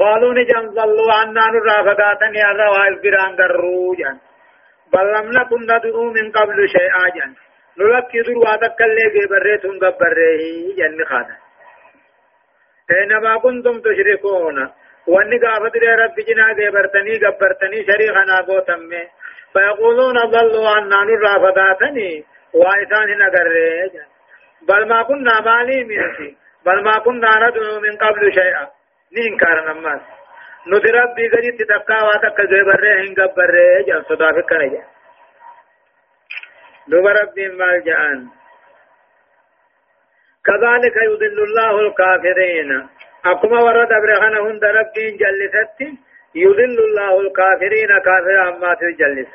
قالوا نجم ظلوا عنا نرافقاتن يا روائل بران قروجا بل لم نكن ندعو من قبل شيئا جان. نلك يدر واتك اللي بريتهم قبره جن خانا اينما كنتم تشركون واني قافت رب جنا قبرتني شريخا ناقو تمي فيقولون ضلوا عنا نرى فداتني وإسان نقره بل ما كنا مالي منسي بل ما كنا ندعو من قبل شيئا نينكار نماس ندرب بيغني تتقى واتك قبره هن قبره جان صدافك نجان دوبا ربين مال جان كذلك يضل الله الكافرين. أكما ورد أبرهنا هند ربين جلست يضل الله الكافرين كافر أما تجلس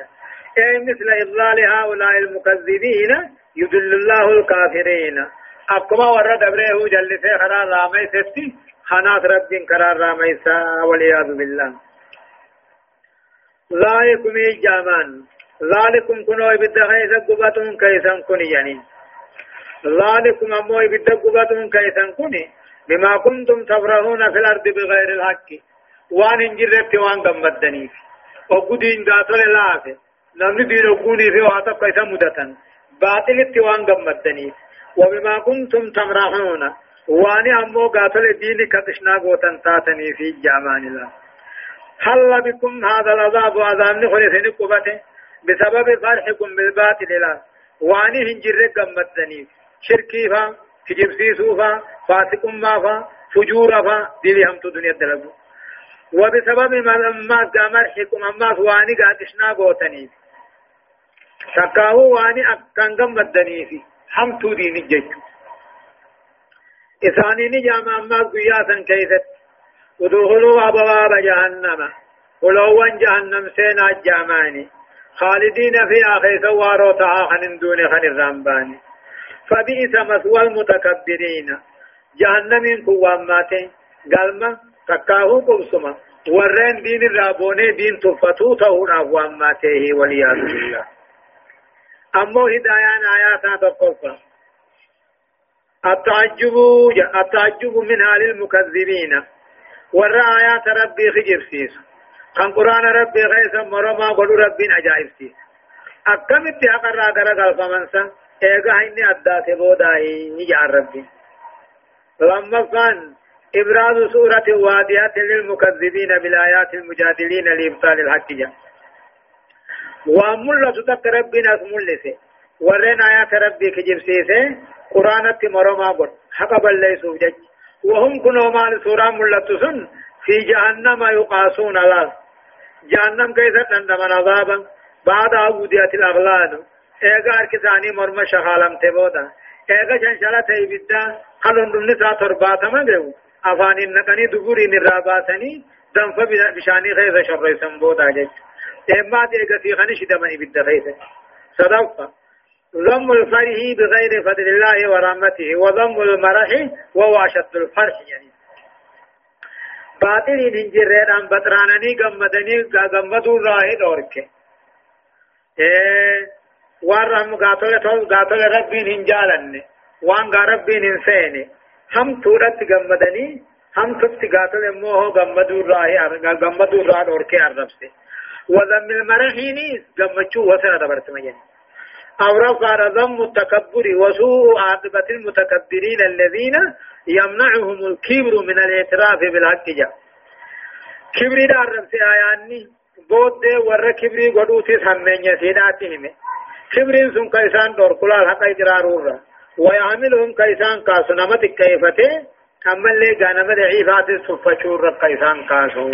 أي مثل إضلال هؤلاء المكذبين يضل الله الكافرين. أكما ورد أبره جلس خرار رامي ستي. خنات ربين قرار رامي سا والعياذ بالله. ذلكم إجامان ذلكم كنوا إبدا خيسا قباتهم كيسا كوني يعني. ذلكم أمو إبدا قباتهم كيسا كوني. بما كنتم تفرحون في الأرض بغير الحق. وان انجرت وان قمدني. وقدين قاتل الله نمني دين وقوني في وعطب كيسا مدتا باطل اتوان قمدني. وبما كنتم تمرحون واني أمو قاتل الدين كتشنا قوتن تاتني في جامان الله حل بكم هذا العذاب عذاب نخلص نقبته؟ بسبب فرحكم بالباطل لا. واني هنجر قمدني شركي فا تجبسيسو فا فاسق ما فا فجور فا دي هم دنيا دلقو وبسبب ما لما مرحكم أما واني قاتشنا قوتني. تكاهو واني أكان قمدني في حمتو دين الجيش إثاني نجام أما قياسا كيست ودخلوا أبواب جهنم. ولو جهنم سينا الجاماني خالدين فيها خيث واروتها خن دون خن الرمباني فبئس مثوى المتكبرين. جهنم كواماتين قلما تكاهو قبسما ورين دين الرابوني دين تفتو تهون أقواماته والعياذ بالله. أمو هدايان آيات تقفى التعجب التعجب من حال المكذبين. ورى آيات ربي خجب سيس كان قرآن ربي غيث مرما قلو ربي عجائب سيس أكمت أقرى قرى قلب منسا إيقا هيني أدات بوداي نجع ربي لما كان إبراز سورة واديات للمكذبين بالآيات المجادلين لإبطال الحق جاء وملة تك ربنا ملسه ورين آيات ربي كجب سيسه قرآن مرما قد حق بلسوا جج وهم كنوا مال سورة ملة سن في جهنم يقاسون الله جهنم كيسة عندما عذابا بعد عبودية الأغلال ايغا اركساني مرمى شخالم تبودا ايغا شنشالة تيبدا خلون دمني سا ترباتا جو افاني نقني دبوري نراباتني دنف بشاني خيزة شر سنبودا جج اما ديغا في خنش دمني بدا خيزة صدقا ضم الفرح بغير فضل الله ورحمته وضم المرح وهو أشد الفرح يعني باطل هنجرين بطرانني غمدني غمدوا راهي دورك إيه وان قاتل تول قاتل ربين هنجالن وان ربين هنسين هم تورت غمدني هم تبت قاتل موه غمدوا راهي غمدوا راهي دورك أرنبسي وضم المرح نيس غمچو وسنا دبرت مجن أو رفع ذم التكبر وسوء عاقبة المتكبرين الذين يمنعهم الكبر من الاعتراف بالحق جاء. كبري دار رمسي آياني بود ور كبري قدوتي سمين يسيداتهم كبري سن كيسان دور كلال حق اجرارورا ويعملهم كيسان كاسو نمت كيفته أما اللي غانم دعيفات الصفة كيسان كاسو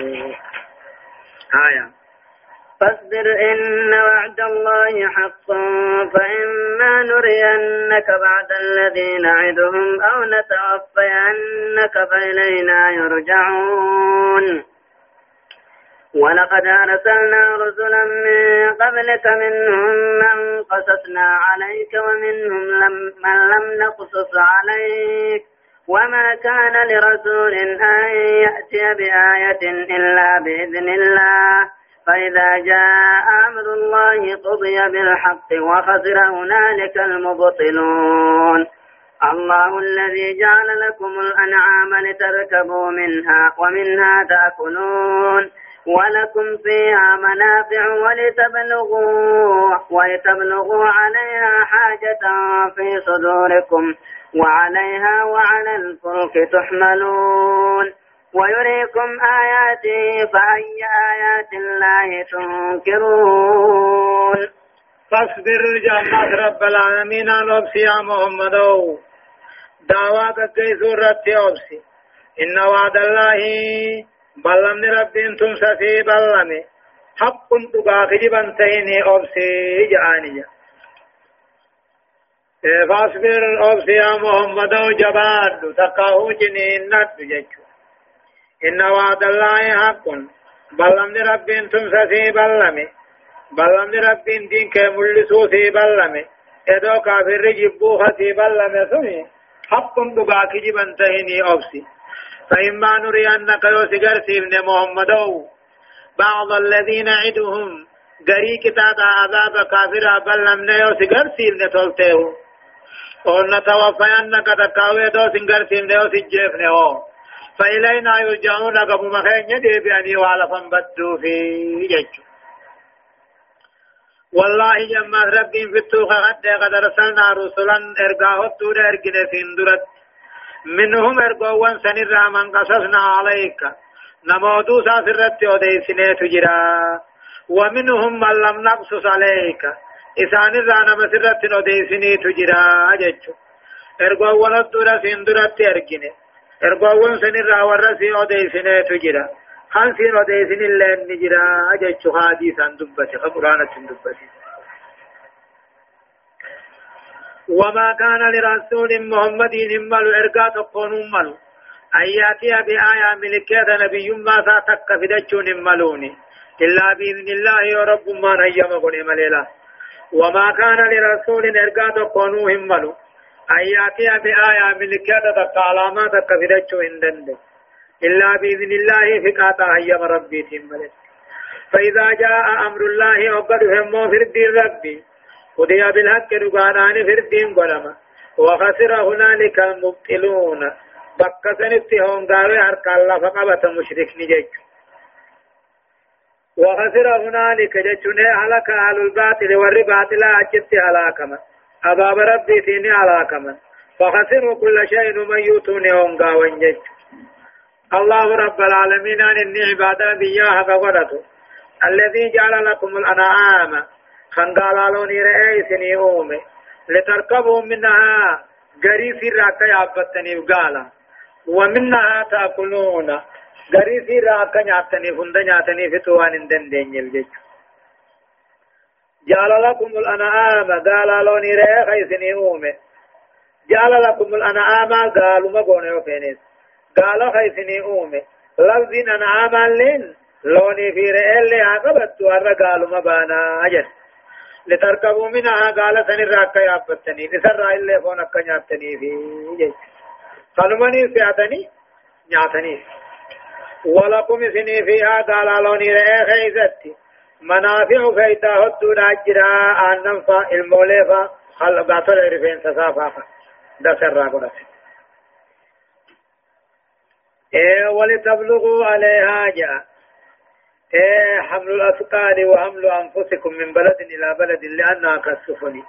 آيان فاصبر إن وعد الله حق فإما نرينك بعد الذي نعدهم أو نتوفينك فإلينا يرجعون. ولقد أرسلنا رسلا من قبلك منهم من قصصنا عليك ومنهم لم من لم نقصص عليك. وما كان لرسول أن يأتي بآية إلا بإذن الله. فإذا جاء أمر الله قضي بالحق وخسر هنالك المبطلون. الله الذي جعل لكم الأنعام لتركبوا منها ومنها تأكلون. ولكم فيها منافع ولتبلغوا ولتبلغوا عليها حاجة في صدوركم وعليها وعلى الفلك تحملون. ويريكم آياته فأي آيات الله تنكرون؟ فاصبر جنات رب العالمين أبسي يا محمد. دعوة كي سورة أبسي إن وعد الله بلمن رب أنتم سفي بلمي حق تقاخج بنتين أبسي جانية فاصبر أبسي يا محمد جباد تقاهو جنين نت إن وعد الله حق بلمن رب تمسى في بلمي بلمن رب دين كملسو في بلمي ادو كافر جبوها في بلمي سمي حق دقاك جبن تهني أبسي فإما نرينك يوسجر سيبن محمد بعض الذين عدهم غري كتاب عذاب كافر بلمن يوسجر سيبن تلته ونتوفينك تكاوي دو سنگر سيمني وسجيفني هو فإلينا يرجعون قبو مخين يدي بأني وعلى فنبدو في جيجو والله جمع ربي في التوخة قد قد رسلنا رسلا ارقاه التور ارقنا سندرت. منهم ارقوان سنر من قصصنا عليك. نمودو ساسرت وديسنه تجرا ومنهم من لم نقصص عليك. إسان الرانا مسرت وديسنه تجرا جيجو ارقوان التور سندرت ارقنا ارقوان سنر ورسي وديسنه تجرا خان سين وديسن الله نجرا أجج حديثا دبته قرآن دبته وما كان لرسول محمد همل إرقا تقون همل أن يأتي بآية ملكة نبي ما ساتك فدجون هملوني إلا بإذن الله ورب ما نيم قل مليلا وما كان لرسول إرقا تقون همل يأتي بآية ملكة تك علامات فدجون هندن إلا بإذن الله فقاطع أيام ربي تملك فإذا جاء أمر الله همه في الدين ربي قضي بالحق رقانان في الدين قلما وخسر هنالك المبطلون بكسن اتهون قالوا حرق الله فقبت مشرك نجج وخسر هنالك جتشنه هلك أهل الباطل والرباطل أجت هلاكما أباب ربي تيني هلاكما فخسروا كل شيء من يوتون هم قاوين جتشو الله رب العالمين أن إني عبادة بياها فقدته. الذي جعل لكم الأنعام. خنقالالوني رئيسني أومي. لتركبوا منها قريسي راكا يعبتني وقالا. ومنها تأكلون. قريسي راكا نعتني فند نعتني في توان دندين الجج جعل لكم الأنعام قالالوني رئيسني أومي جعل لكم الأنعام قالوا ما قوني وفينيس قال خيسني أومي لفظ أنعام لين لوني في رئيل عقبت ورى قالوا مبانا أجل. لتركبوا منها قال سن الراكا يابتني لسر إلا فون أكا نيابتني في خلمني سياتني نياتني. ولكم سني فيها قال لوني رئي خيزتي منافع فيتا هدو ناجرا أن ننفع الموليفا خلقات العرفين سسافا دسر راقنا إيه ولتبلغوا عليها جاء إيه حمل الأثقال وحمل أنفسكم من بلد إلى بلد لأنها كالسفن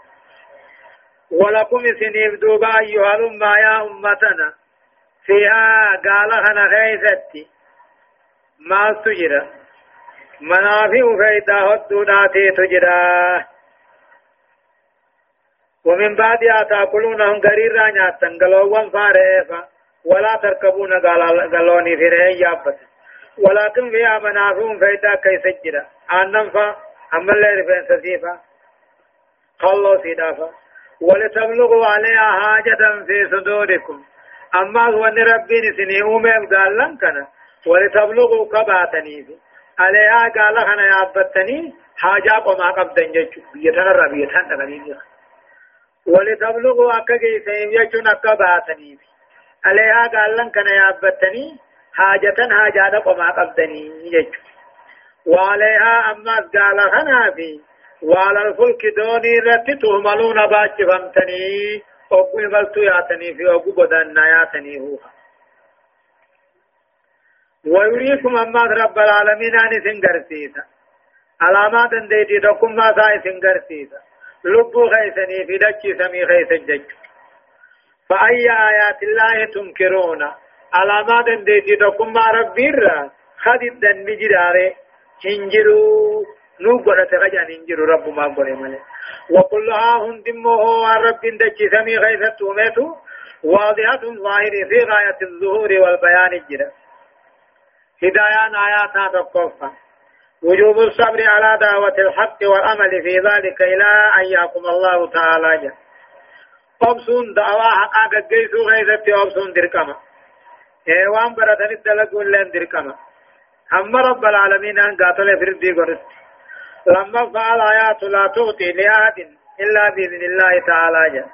ولكم سنيف دوبا أيها الأمة يا أمتنا فيها قال أنا غيثتي ما تجرى منافع فإذا هدوناتي تجرى ومن بعدها تأكلونهم قريرا نياتا قلوا فارئفا ولا تركبون قالوني في رهي يابت ولكن فيها منافع فإذا كي سجد أن ننفع أما اللي رفين سسيفا خلو سيدافا ولتبلغوا عليها حاجة في صدوركم. أما هو أن ربي نسني أمم قال لن كان ولتبلغوا كباتني في عليها قال خنا يابتني حاجة وما قبضن جيش بيتنا ربيتنا تغنيني ولتبلغوا أكا جيسين يجون أكا باتني عليها قال لن كان يابتني حاجة حاجة قما قبدني يجو وعليها أما قال خنا في وعلى الفلك دوني رتي تهملون باج فمتني أقو ملتو ياتني في أقو بدن ياتني هو ويريكم أما رب العالمين أن سنگرسيسا علامات ديتي دكم ما ساي سنگرسيسا لبو خيسني في دچي سمي خيس جج. فأي آيات الله تنكرون؟ علامات ديتي دكم ربي را خدد النجرار هنجروا نوبرة رجع هنجروا رب ما قولي ملي. وكلها هندمه رب دجي سمي غيثة توميتو واضحة ظاهر في غاية الظهور والبيان الجرى. هدايان آيات تقفى وجوب الصبر على دعوة الحق والأمل في ذلك إلى أن يقوم الله تعالى. جل أبسون دعوة حقا قيسو غيثتي أبسون دركما. ايوان برتن الدلقون لين دركما. هم رب العالمين أن قاتل فردي قرست. لما فعل آيات لا تغطي لأحد إلا بإذن الله تعالى. جل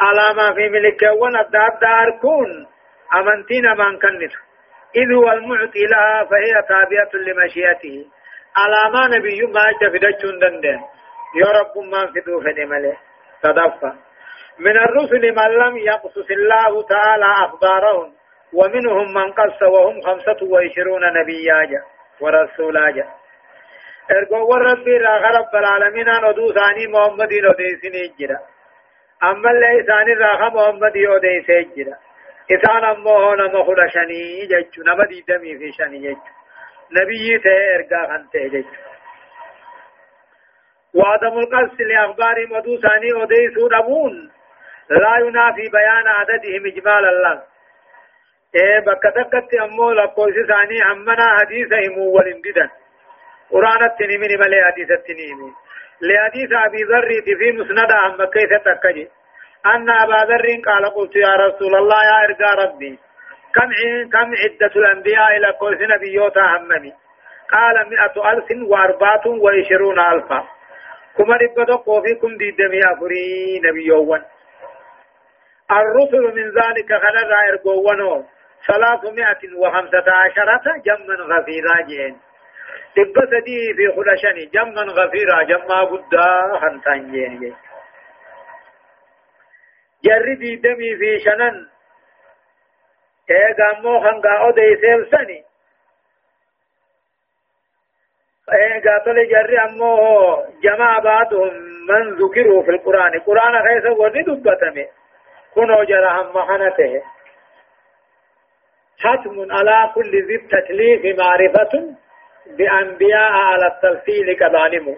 على ما في ملك ونبدأ دار كون. أمنتين من كنت. إذ هو المعطي لها فهي تابعة لمشيئته. على ما نبي ما جفدتشون دندن يا رب ما في دوفن مليه تدفع. من الرسل من لم يقصص الله تعالى أخبارهم ومنهم من قص وهم خمسة وعشرون نبيا ورسولا إرجو وربي راغ رب العالمين آن ودو ثاني محمد وديسني جرا أما اللي ثاني راغ محمد وديسي جرا إسان أمو هون مخلشني جيتشو نبدي دمي في شني جيتشو نبي تي ارجا خنته جيتشو وعدم القص لأخبار مدو ثاني وديسو دمون لا ينافي بيان عددهم إجمال الله إيه بكتكت أمو لقوس ثاني أمنا حديثهم ولنددا قرآن التنمين ملي حديث التنمين لحديث أبي ذر في مسند أما كيف تكجي أن أبا ذر قال قلت يا رسول الله يا إرقى ربي كم كم عدة الأنبياء إلى قوس نبيوتا همني قال مئة ألف وأربعة وعشرون ألفا. كما ربطوا فيكم دي دمي أفري نبيوان الرسل من ذلك خلال إرقوانو ثلاثمائة وخمسة عشرة جما غفيرا جين دب سدي في خلشني جما غفيرا جما قدا خنتان جين جردي دمي في شنن ايغا مو خنغا اودي سيلسني ايغا تلي جري امو جماع بعضهم من ذكروا في القرآن القرآن خيسا ودي دبتمي كنو جرهم محنته حتم على كل ذي التكليف معرفة بأنبياء على التلفيل كظالم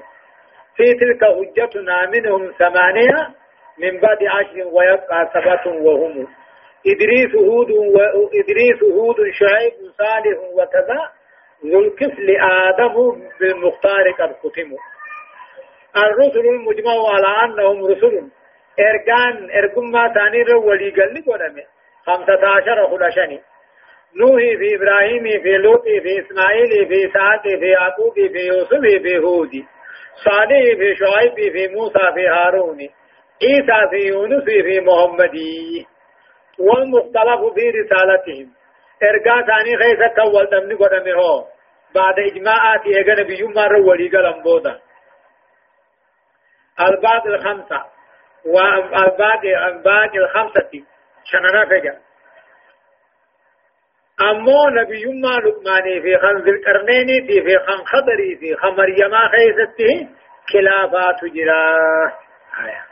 في تلك حجتنا منهم ثمانية من بعد عشر ويبقى سبعة وهم. إدريس هود وإدريس هود شعيب صالح وكذا ذو الكفل آدم بالمختار قد ختموا الرسل المجمع على أنهم رسل. إرقان إرقم ما ثاني ولي قال لي خمسة عشر خلشني نوح في إبراهيم في لوط في إسماعيل في إسحاق في يعقوب في يوسف في هود. صالح في شعيب في موسى في هارون. عيسى في يونس في محمد. والمختلف في رسالتهم ارجع ثاني خيسة كول دمني قدمه هو بعد إجماعات إيغا نبي مر ولي قلم بودا. الباقي الخمسة. والباقي الباقي الخمسة. شننا فجأة أمو نبي ما لقماني في خنز القرنين في خن خضري في خمر يما خيزته خلافات جرا. آية.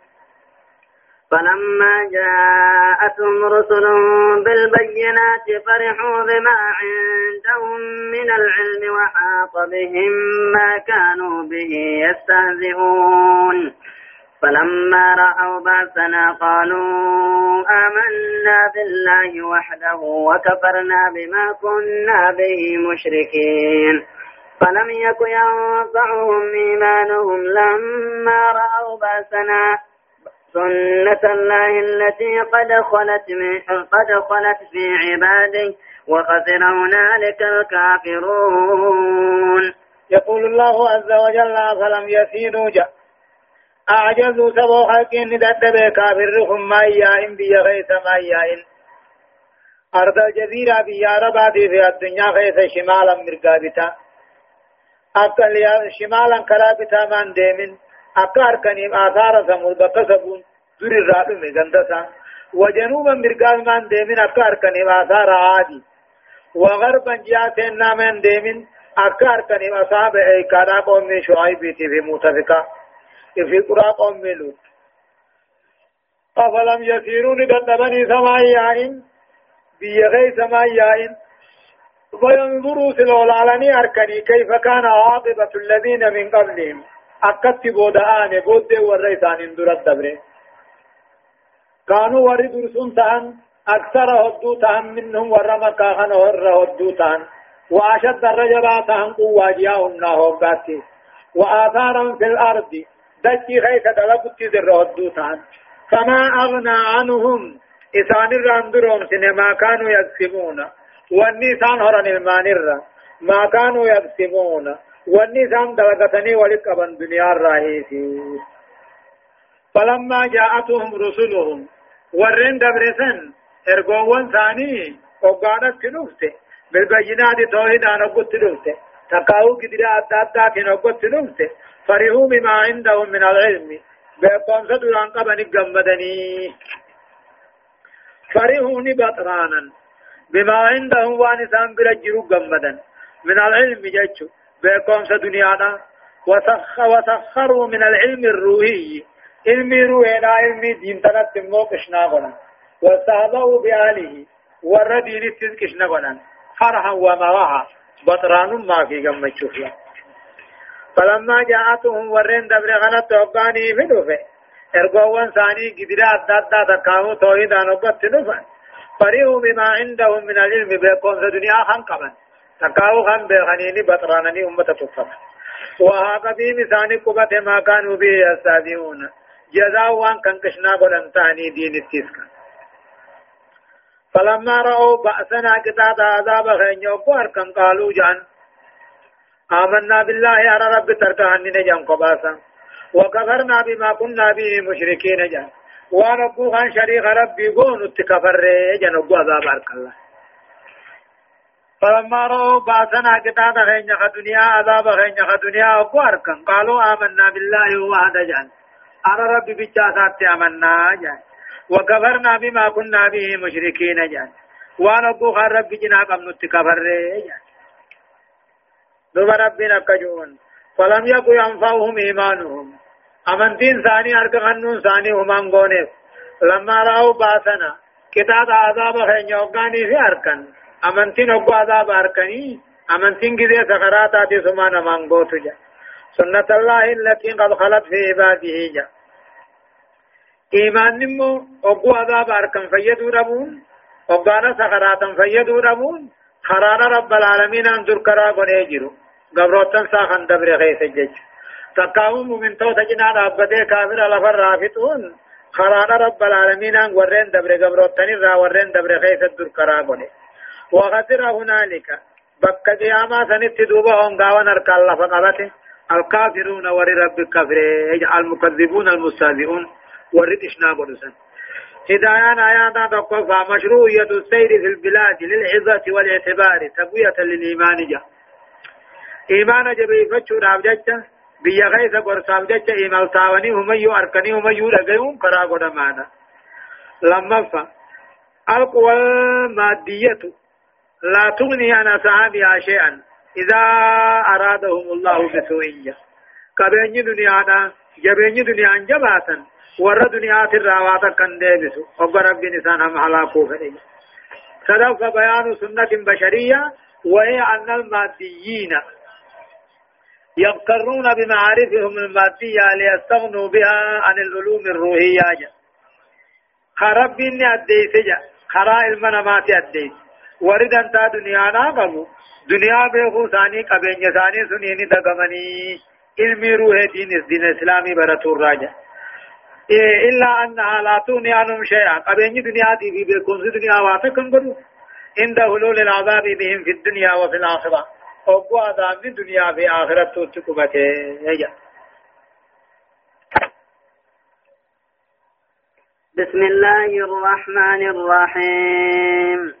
فلما جاءتهم رسل بالبينات فرحوا بما عندهم من العلم وحاط بهم ما كانوا به يستهزئون. فلما رأوا بأسنا قالوا آمنا بالله وحده وكفرنا بما كنا به مشركين. فلم يك ينفعهم إيمانهم لما رأوا بأسنا. سنة الله التي قد خلت من قد خلت في عباده وخسر هنالك الكافرون. يقول الله عز وجل فلم يسيروا جاء أعجزوا سبو خلق ندد بكافرهم ما إيائن بي غيث ما إيائن أرض الجزيرة بيا رباتي في الدنيا غيث شمالا مرقابتا. أكل شمالا كلا بتامان ديمن أكار كنيم آثار سمود بقصبون دور الرابع من غندسا وجنوبا مرقال من ديمن أكار كنيم آثار عادي. وغربا جاتين نامن ديمن أكار كنيم أصحاب إيكادا قوم شعيب في متفقا في قرى قوم لوط. أفلم يسيرون قدبني سمايائن بيغي سمايائن وينظروا سلول علني أركني كيف كان عاقبة الذين من قبلهم. أكت بودآن بود والريسان اندر الدبر كانوا ورد رسون تهن أكثر هدو تهن منهم ورمكا خن ور هدو تهن وأشد الرجبات تهن قوة جاهن هوباتي وآثارا في الأرض دجي خيس دلبت ذر هدو تهن فما أغنى عنهم إسان الرندرون سنما كانوا يكسبون واني سان هرن المانر ما كانوا يكسبون والنسان دلقتني ولقبا دنيا الرئيسي. فلما جاءتهم رسلهم ورين دبرسن ارغوان ثاني وقالت كنوفته بالبينات توحيد أنا قلت نوفته تقاو كدري أدادا كنوفته نوفته فرحوا بما عندهم من العلم. بيقوم سدوا عن قبل قمدني فرحوا بطرانا بما عندهم وانسان برجروا قمدا من العلم جاتشو. بيقوم سدنيانا وسخ وسخروا من العلم الروحي علمي روحنا علمي دين تنت موقشنا غنا واستهضوا بآله والردين التذكشنا غنا فرحا ومرحا بطران ما في قم تشوفيا فلما جاءتهم ورين دبر غنت توقاني في دفع ارقوان ثاني قدرا أدادا تقاموا توحيدا نبت دفع فريوا بما عندهم من العلم الدنيا خان قبل تقاو خان بيغنيني بطرانني أمة تفق وهذا في مثال قبة ما كانوا به يستهزئون جزاء وان كان كشنا قدن تاني دين التسكا فلما رأوا بأسنا قطعت عذاب خين يوكوار كان قالوا جان آمنا بالله يا رب تركهن نجان قباسا وكفرنا بما كنا به مشركين جان ونبو خان شريك ربي قون اتكفر جان نبو عذاب الله فلما رأوا بأسنا قطعت خين دنيا عذاب خين دنيا وكوار كان قالوا آمنا بالله وحد جان أنا ربي بجاسات أمنا جان وكفرنا بما كنا به مشركين جان وأنا أبو خار ربي جنا قم نتكفر جان دوبا ربنا كجون فلم يكن ينفعهم إيمانهم أمنتين ثاني أركغنون ثاني هم أنغونيف لما رأوا باسنا كتاب عذاب خين يوغاني في أركن أمنتين أبو عذاب أركني أمنتين كذي سخرات آتي سمان مانغوتو جان سنة الله التي قد خلت في عباده جا إيمان نمو أقوى عذاب أركم فيدو ربون أقوانا سخراتا فيدو ربون خرانا رب العالمين أن ذكرا قنيجرو قبروتن ساخن دبر خيس الجج تقاوم من تو تجنا ربده كافر لفر رافتون خرانا رب العالمين أن ورين دبر قبروتن را ورين دبر خيس الذكرا قني وخسر هنالك. بك قياما سنت دوبا هنغاوان أركال لفقبته الكافرون ور رب الكافر المكذبون المستهزئون ور إشنا قدسا هدايان آيات تقوى مشروعية السير في البلاد للعظة والاعتبار تقوية للإيمان جا. إيمان جبي فتشو رابجة بيا غيث قرصاب جة إيمان تاوني هم يو أركني هم يو لغيهم كرا قدمانا. لما فا القوى لا تغني عن أصحابها شيئا. إذا أرادهم الله بسوء. كبين دنيا جبين دنيا جباتا. ور دنيا تراواتا كان ديبسو وقر رب نسان هم حلاقو فإيه صدق بيان سنة بشرية. وهي أن الماديين يغترون بمعارفهم المادية ليستغنوا بها عن العلوم الروحية. خرب إني أديت جا خرا المنامات أديت ورد أنت دنيا ناقبو دنيا بيخو ثاني قبين ثاني سنيني دقمني علمي روح دين الدين الإسلامي براتور راجع إيه إلا أنها لا تغني عنهم شيئا قبين دنيا دي في بيكون دنيا واتكن بدو عند حلول العذاب بهم في الدنيا وفي الآخرة أبو عذاب الدنيا في آخرة تكبته بسم الله الرحمن الرحيم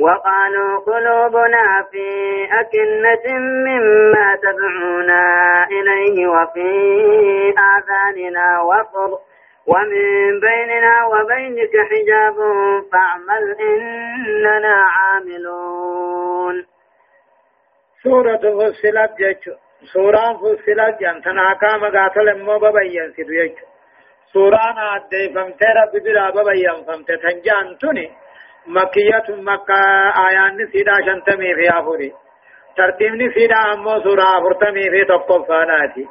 وقالوا قلوبنا في أكنة مما تدعونا إليه وفي آذاننا وقر ومن بيننا وبينك حجاب فاعمل إننا عاملون. سورة فصلت جيش سورة فصلت جانتنا كام قاتل مو ببين سيدو جيش سورة نادي فمتر ببرا ببين. فمتر تنجان مكية مكة آيان سيدا شنتمي في آفوري ترتيبني سيدا أمو سورة فرتمي في تقف فاناتي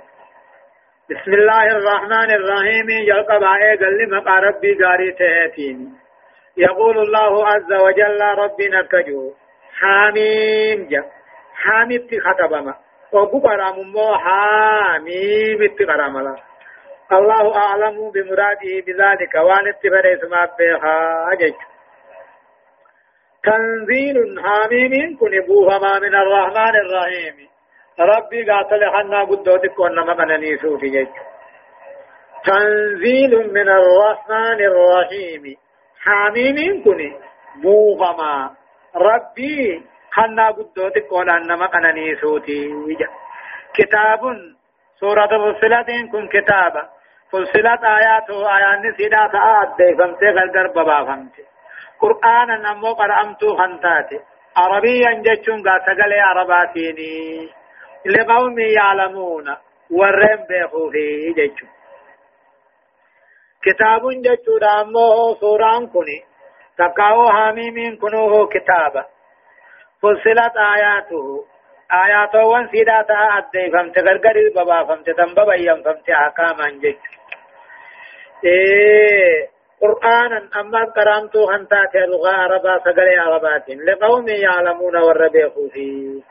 بسم الله الرحمن الرحيم يلقب آئے قل مقا ربي قاري تهتين يقول الله عز وجل ربنا كجو حاميم جا حامي اتخطبما وقبرام مو حاميم اتقرام الله أعلم بمراده بذلك وان اتبر اسمه بها أجج تنزيل حاميم كن بوهما من الرحمن الرحيم. ربي قاتل حنا قدوتك ونما قنني سوفي جج تنزيل من الرحمن الرحيم. حاميم كن بوهما. ربي حنا قدوتك ونما قنني سوتي كتاب سورة فصلت كن كتابا. فصلت آياته آيات نسيدا تآد فمتي غلقر بابا فمتي قرآنا أمو قرأمتو خنتاتي عربيا جتشون قاتقل عرباتيني لقوم يعلمون ورم بيخوفي جتشون كتاب جتشو دامو سوران كني تقاو حميمين كنوه كتابا فصلت آياته آياته وان سيدا تآد فمتي غلقر بابا فمتي تنببا ينفمتي حكاما جتشون إيه قرآنا أما كرامتو هنتات لغة عربا سقل عربات لقوم يعلمون والربيخ فيه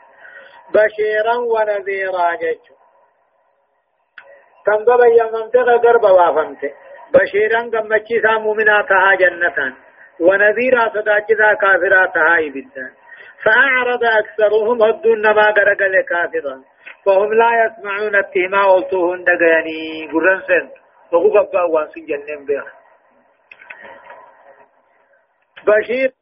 بشيرا ونذيرا جيش. تنقب يممت غرب وافمت. بشيرا قمتشي مؤمناتها جنة ونذيرا صداجتا كافراتها إبدا فأعرض أكثرهم هدون ما قرقل كافرا فهم لا يسمعون التهما والتوهن دقاني قرن سنت. وهو قبا وانسن جنن بها بشير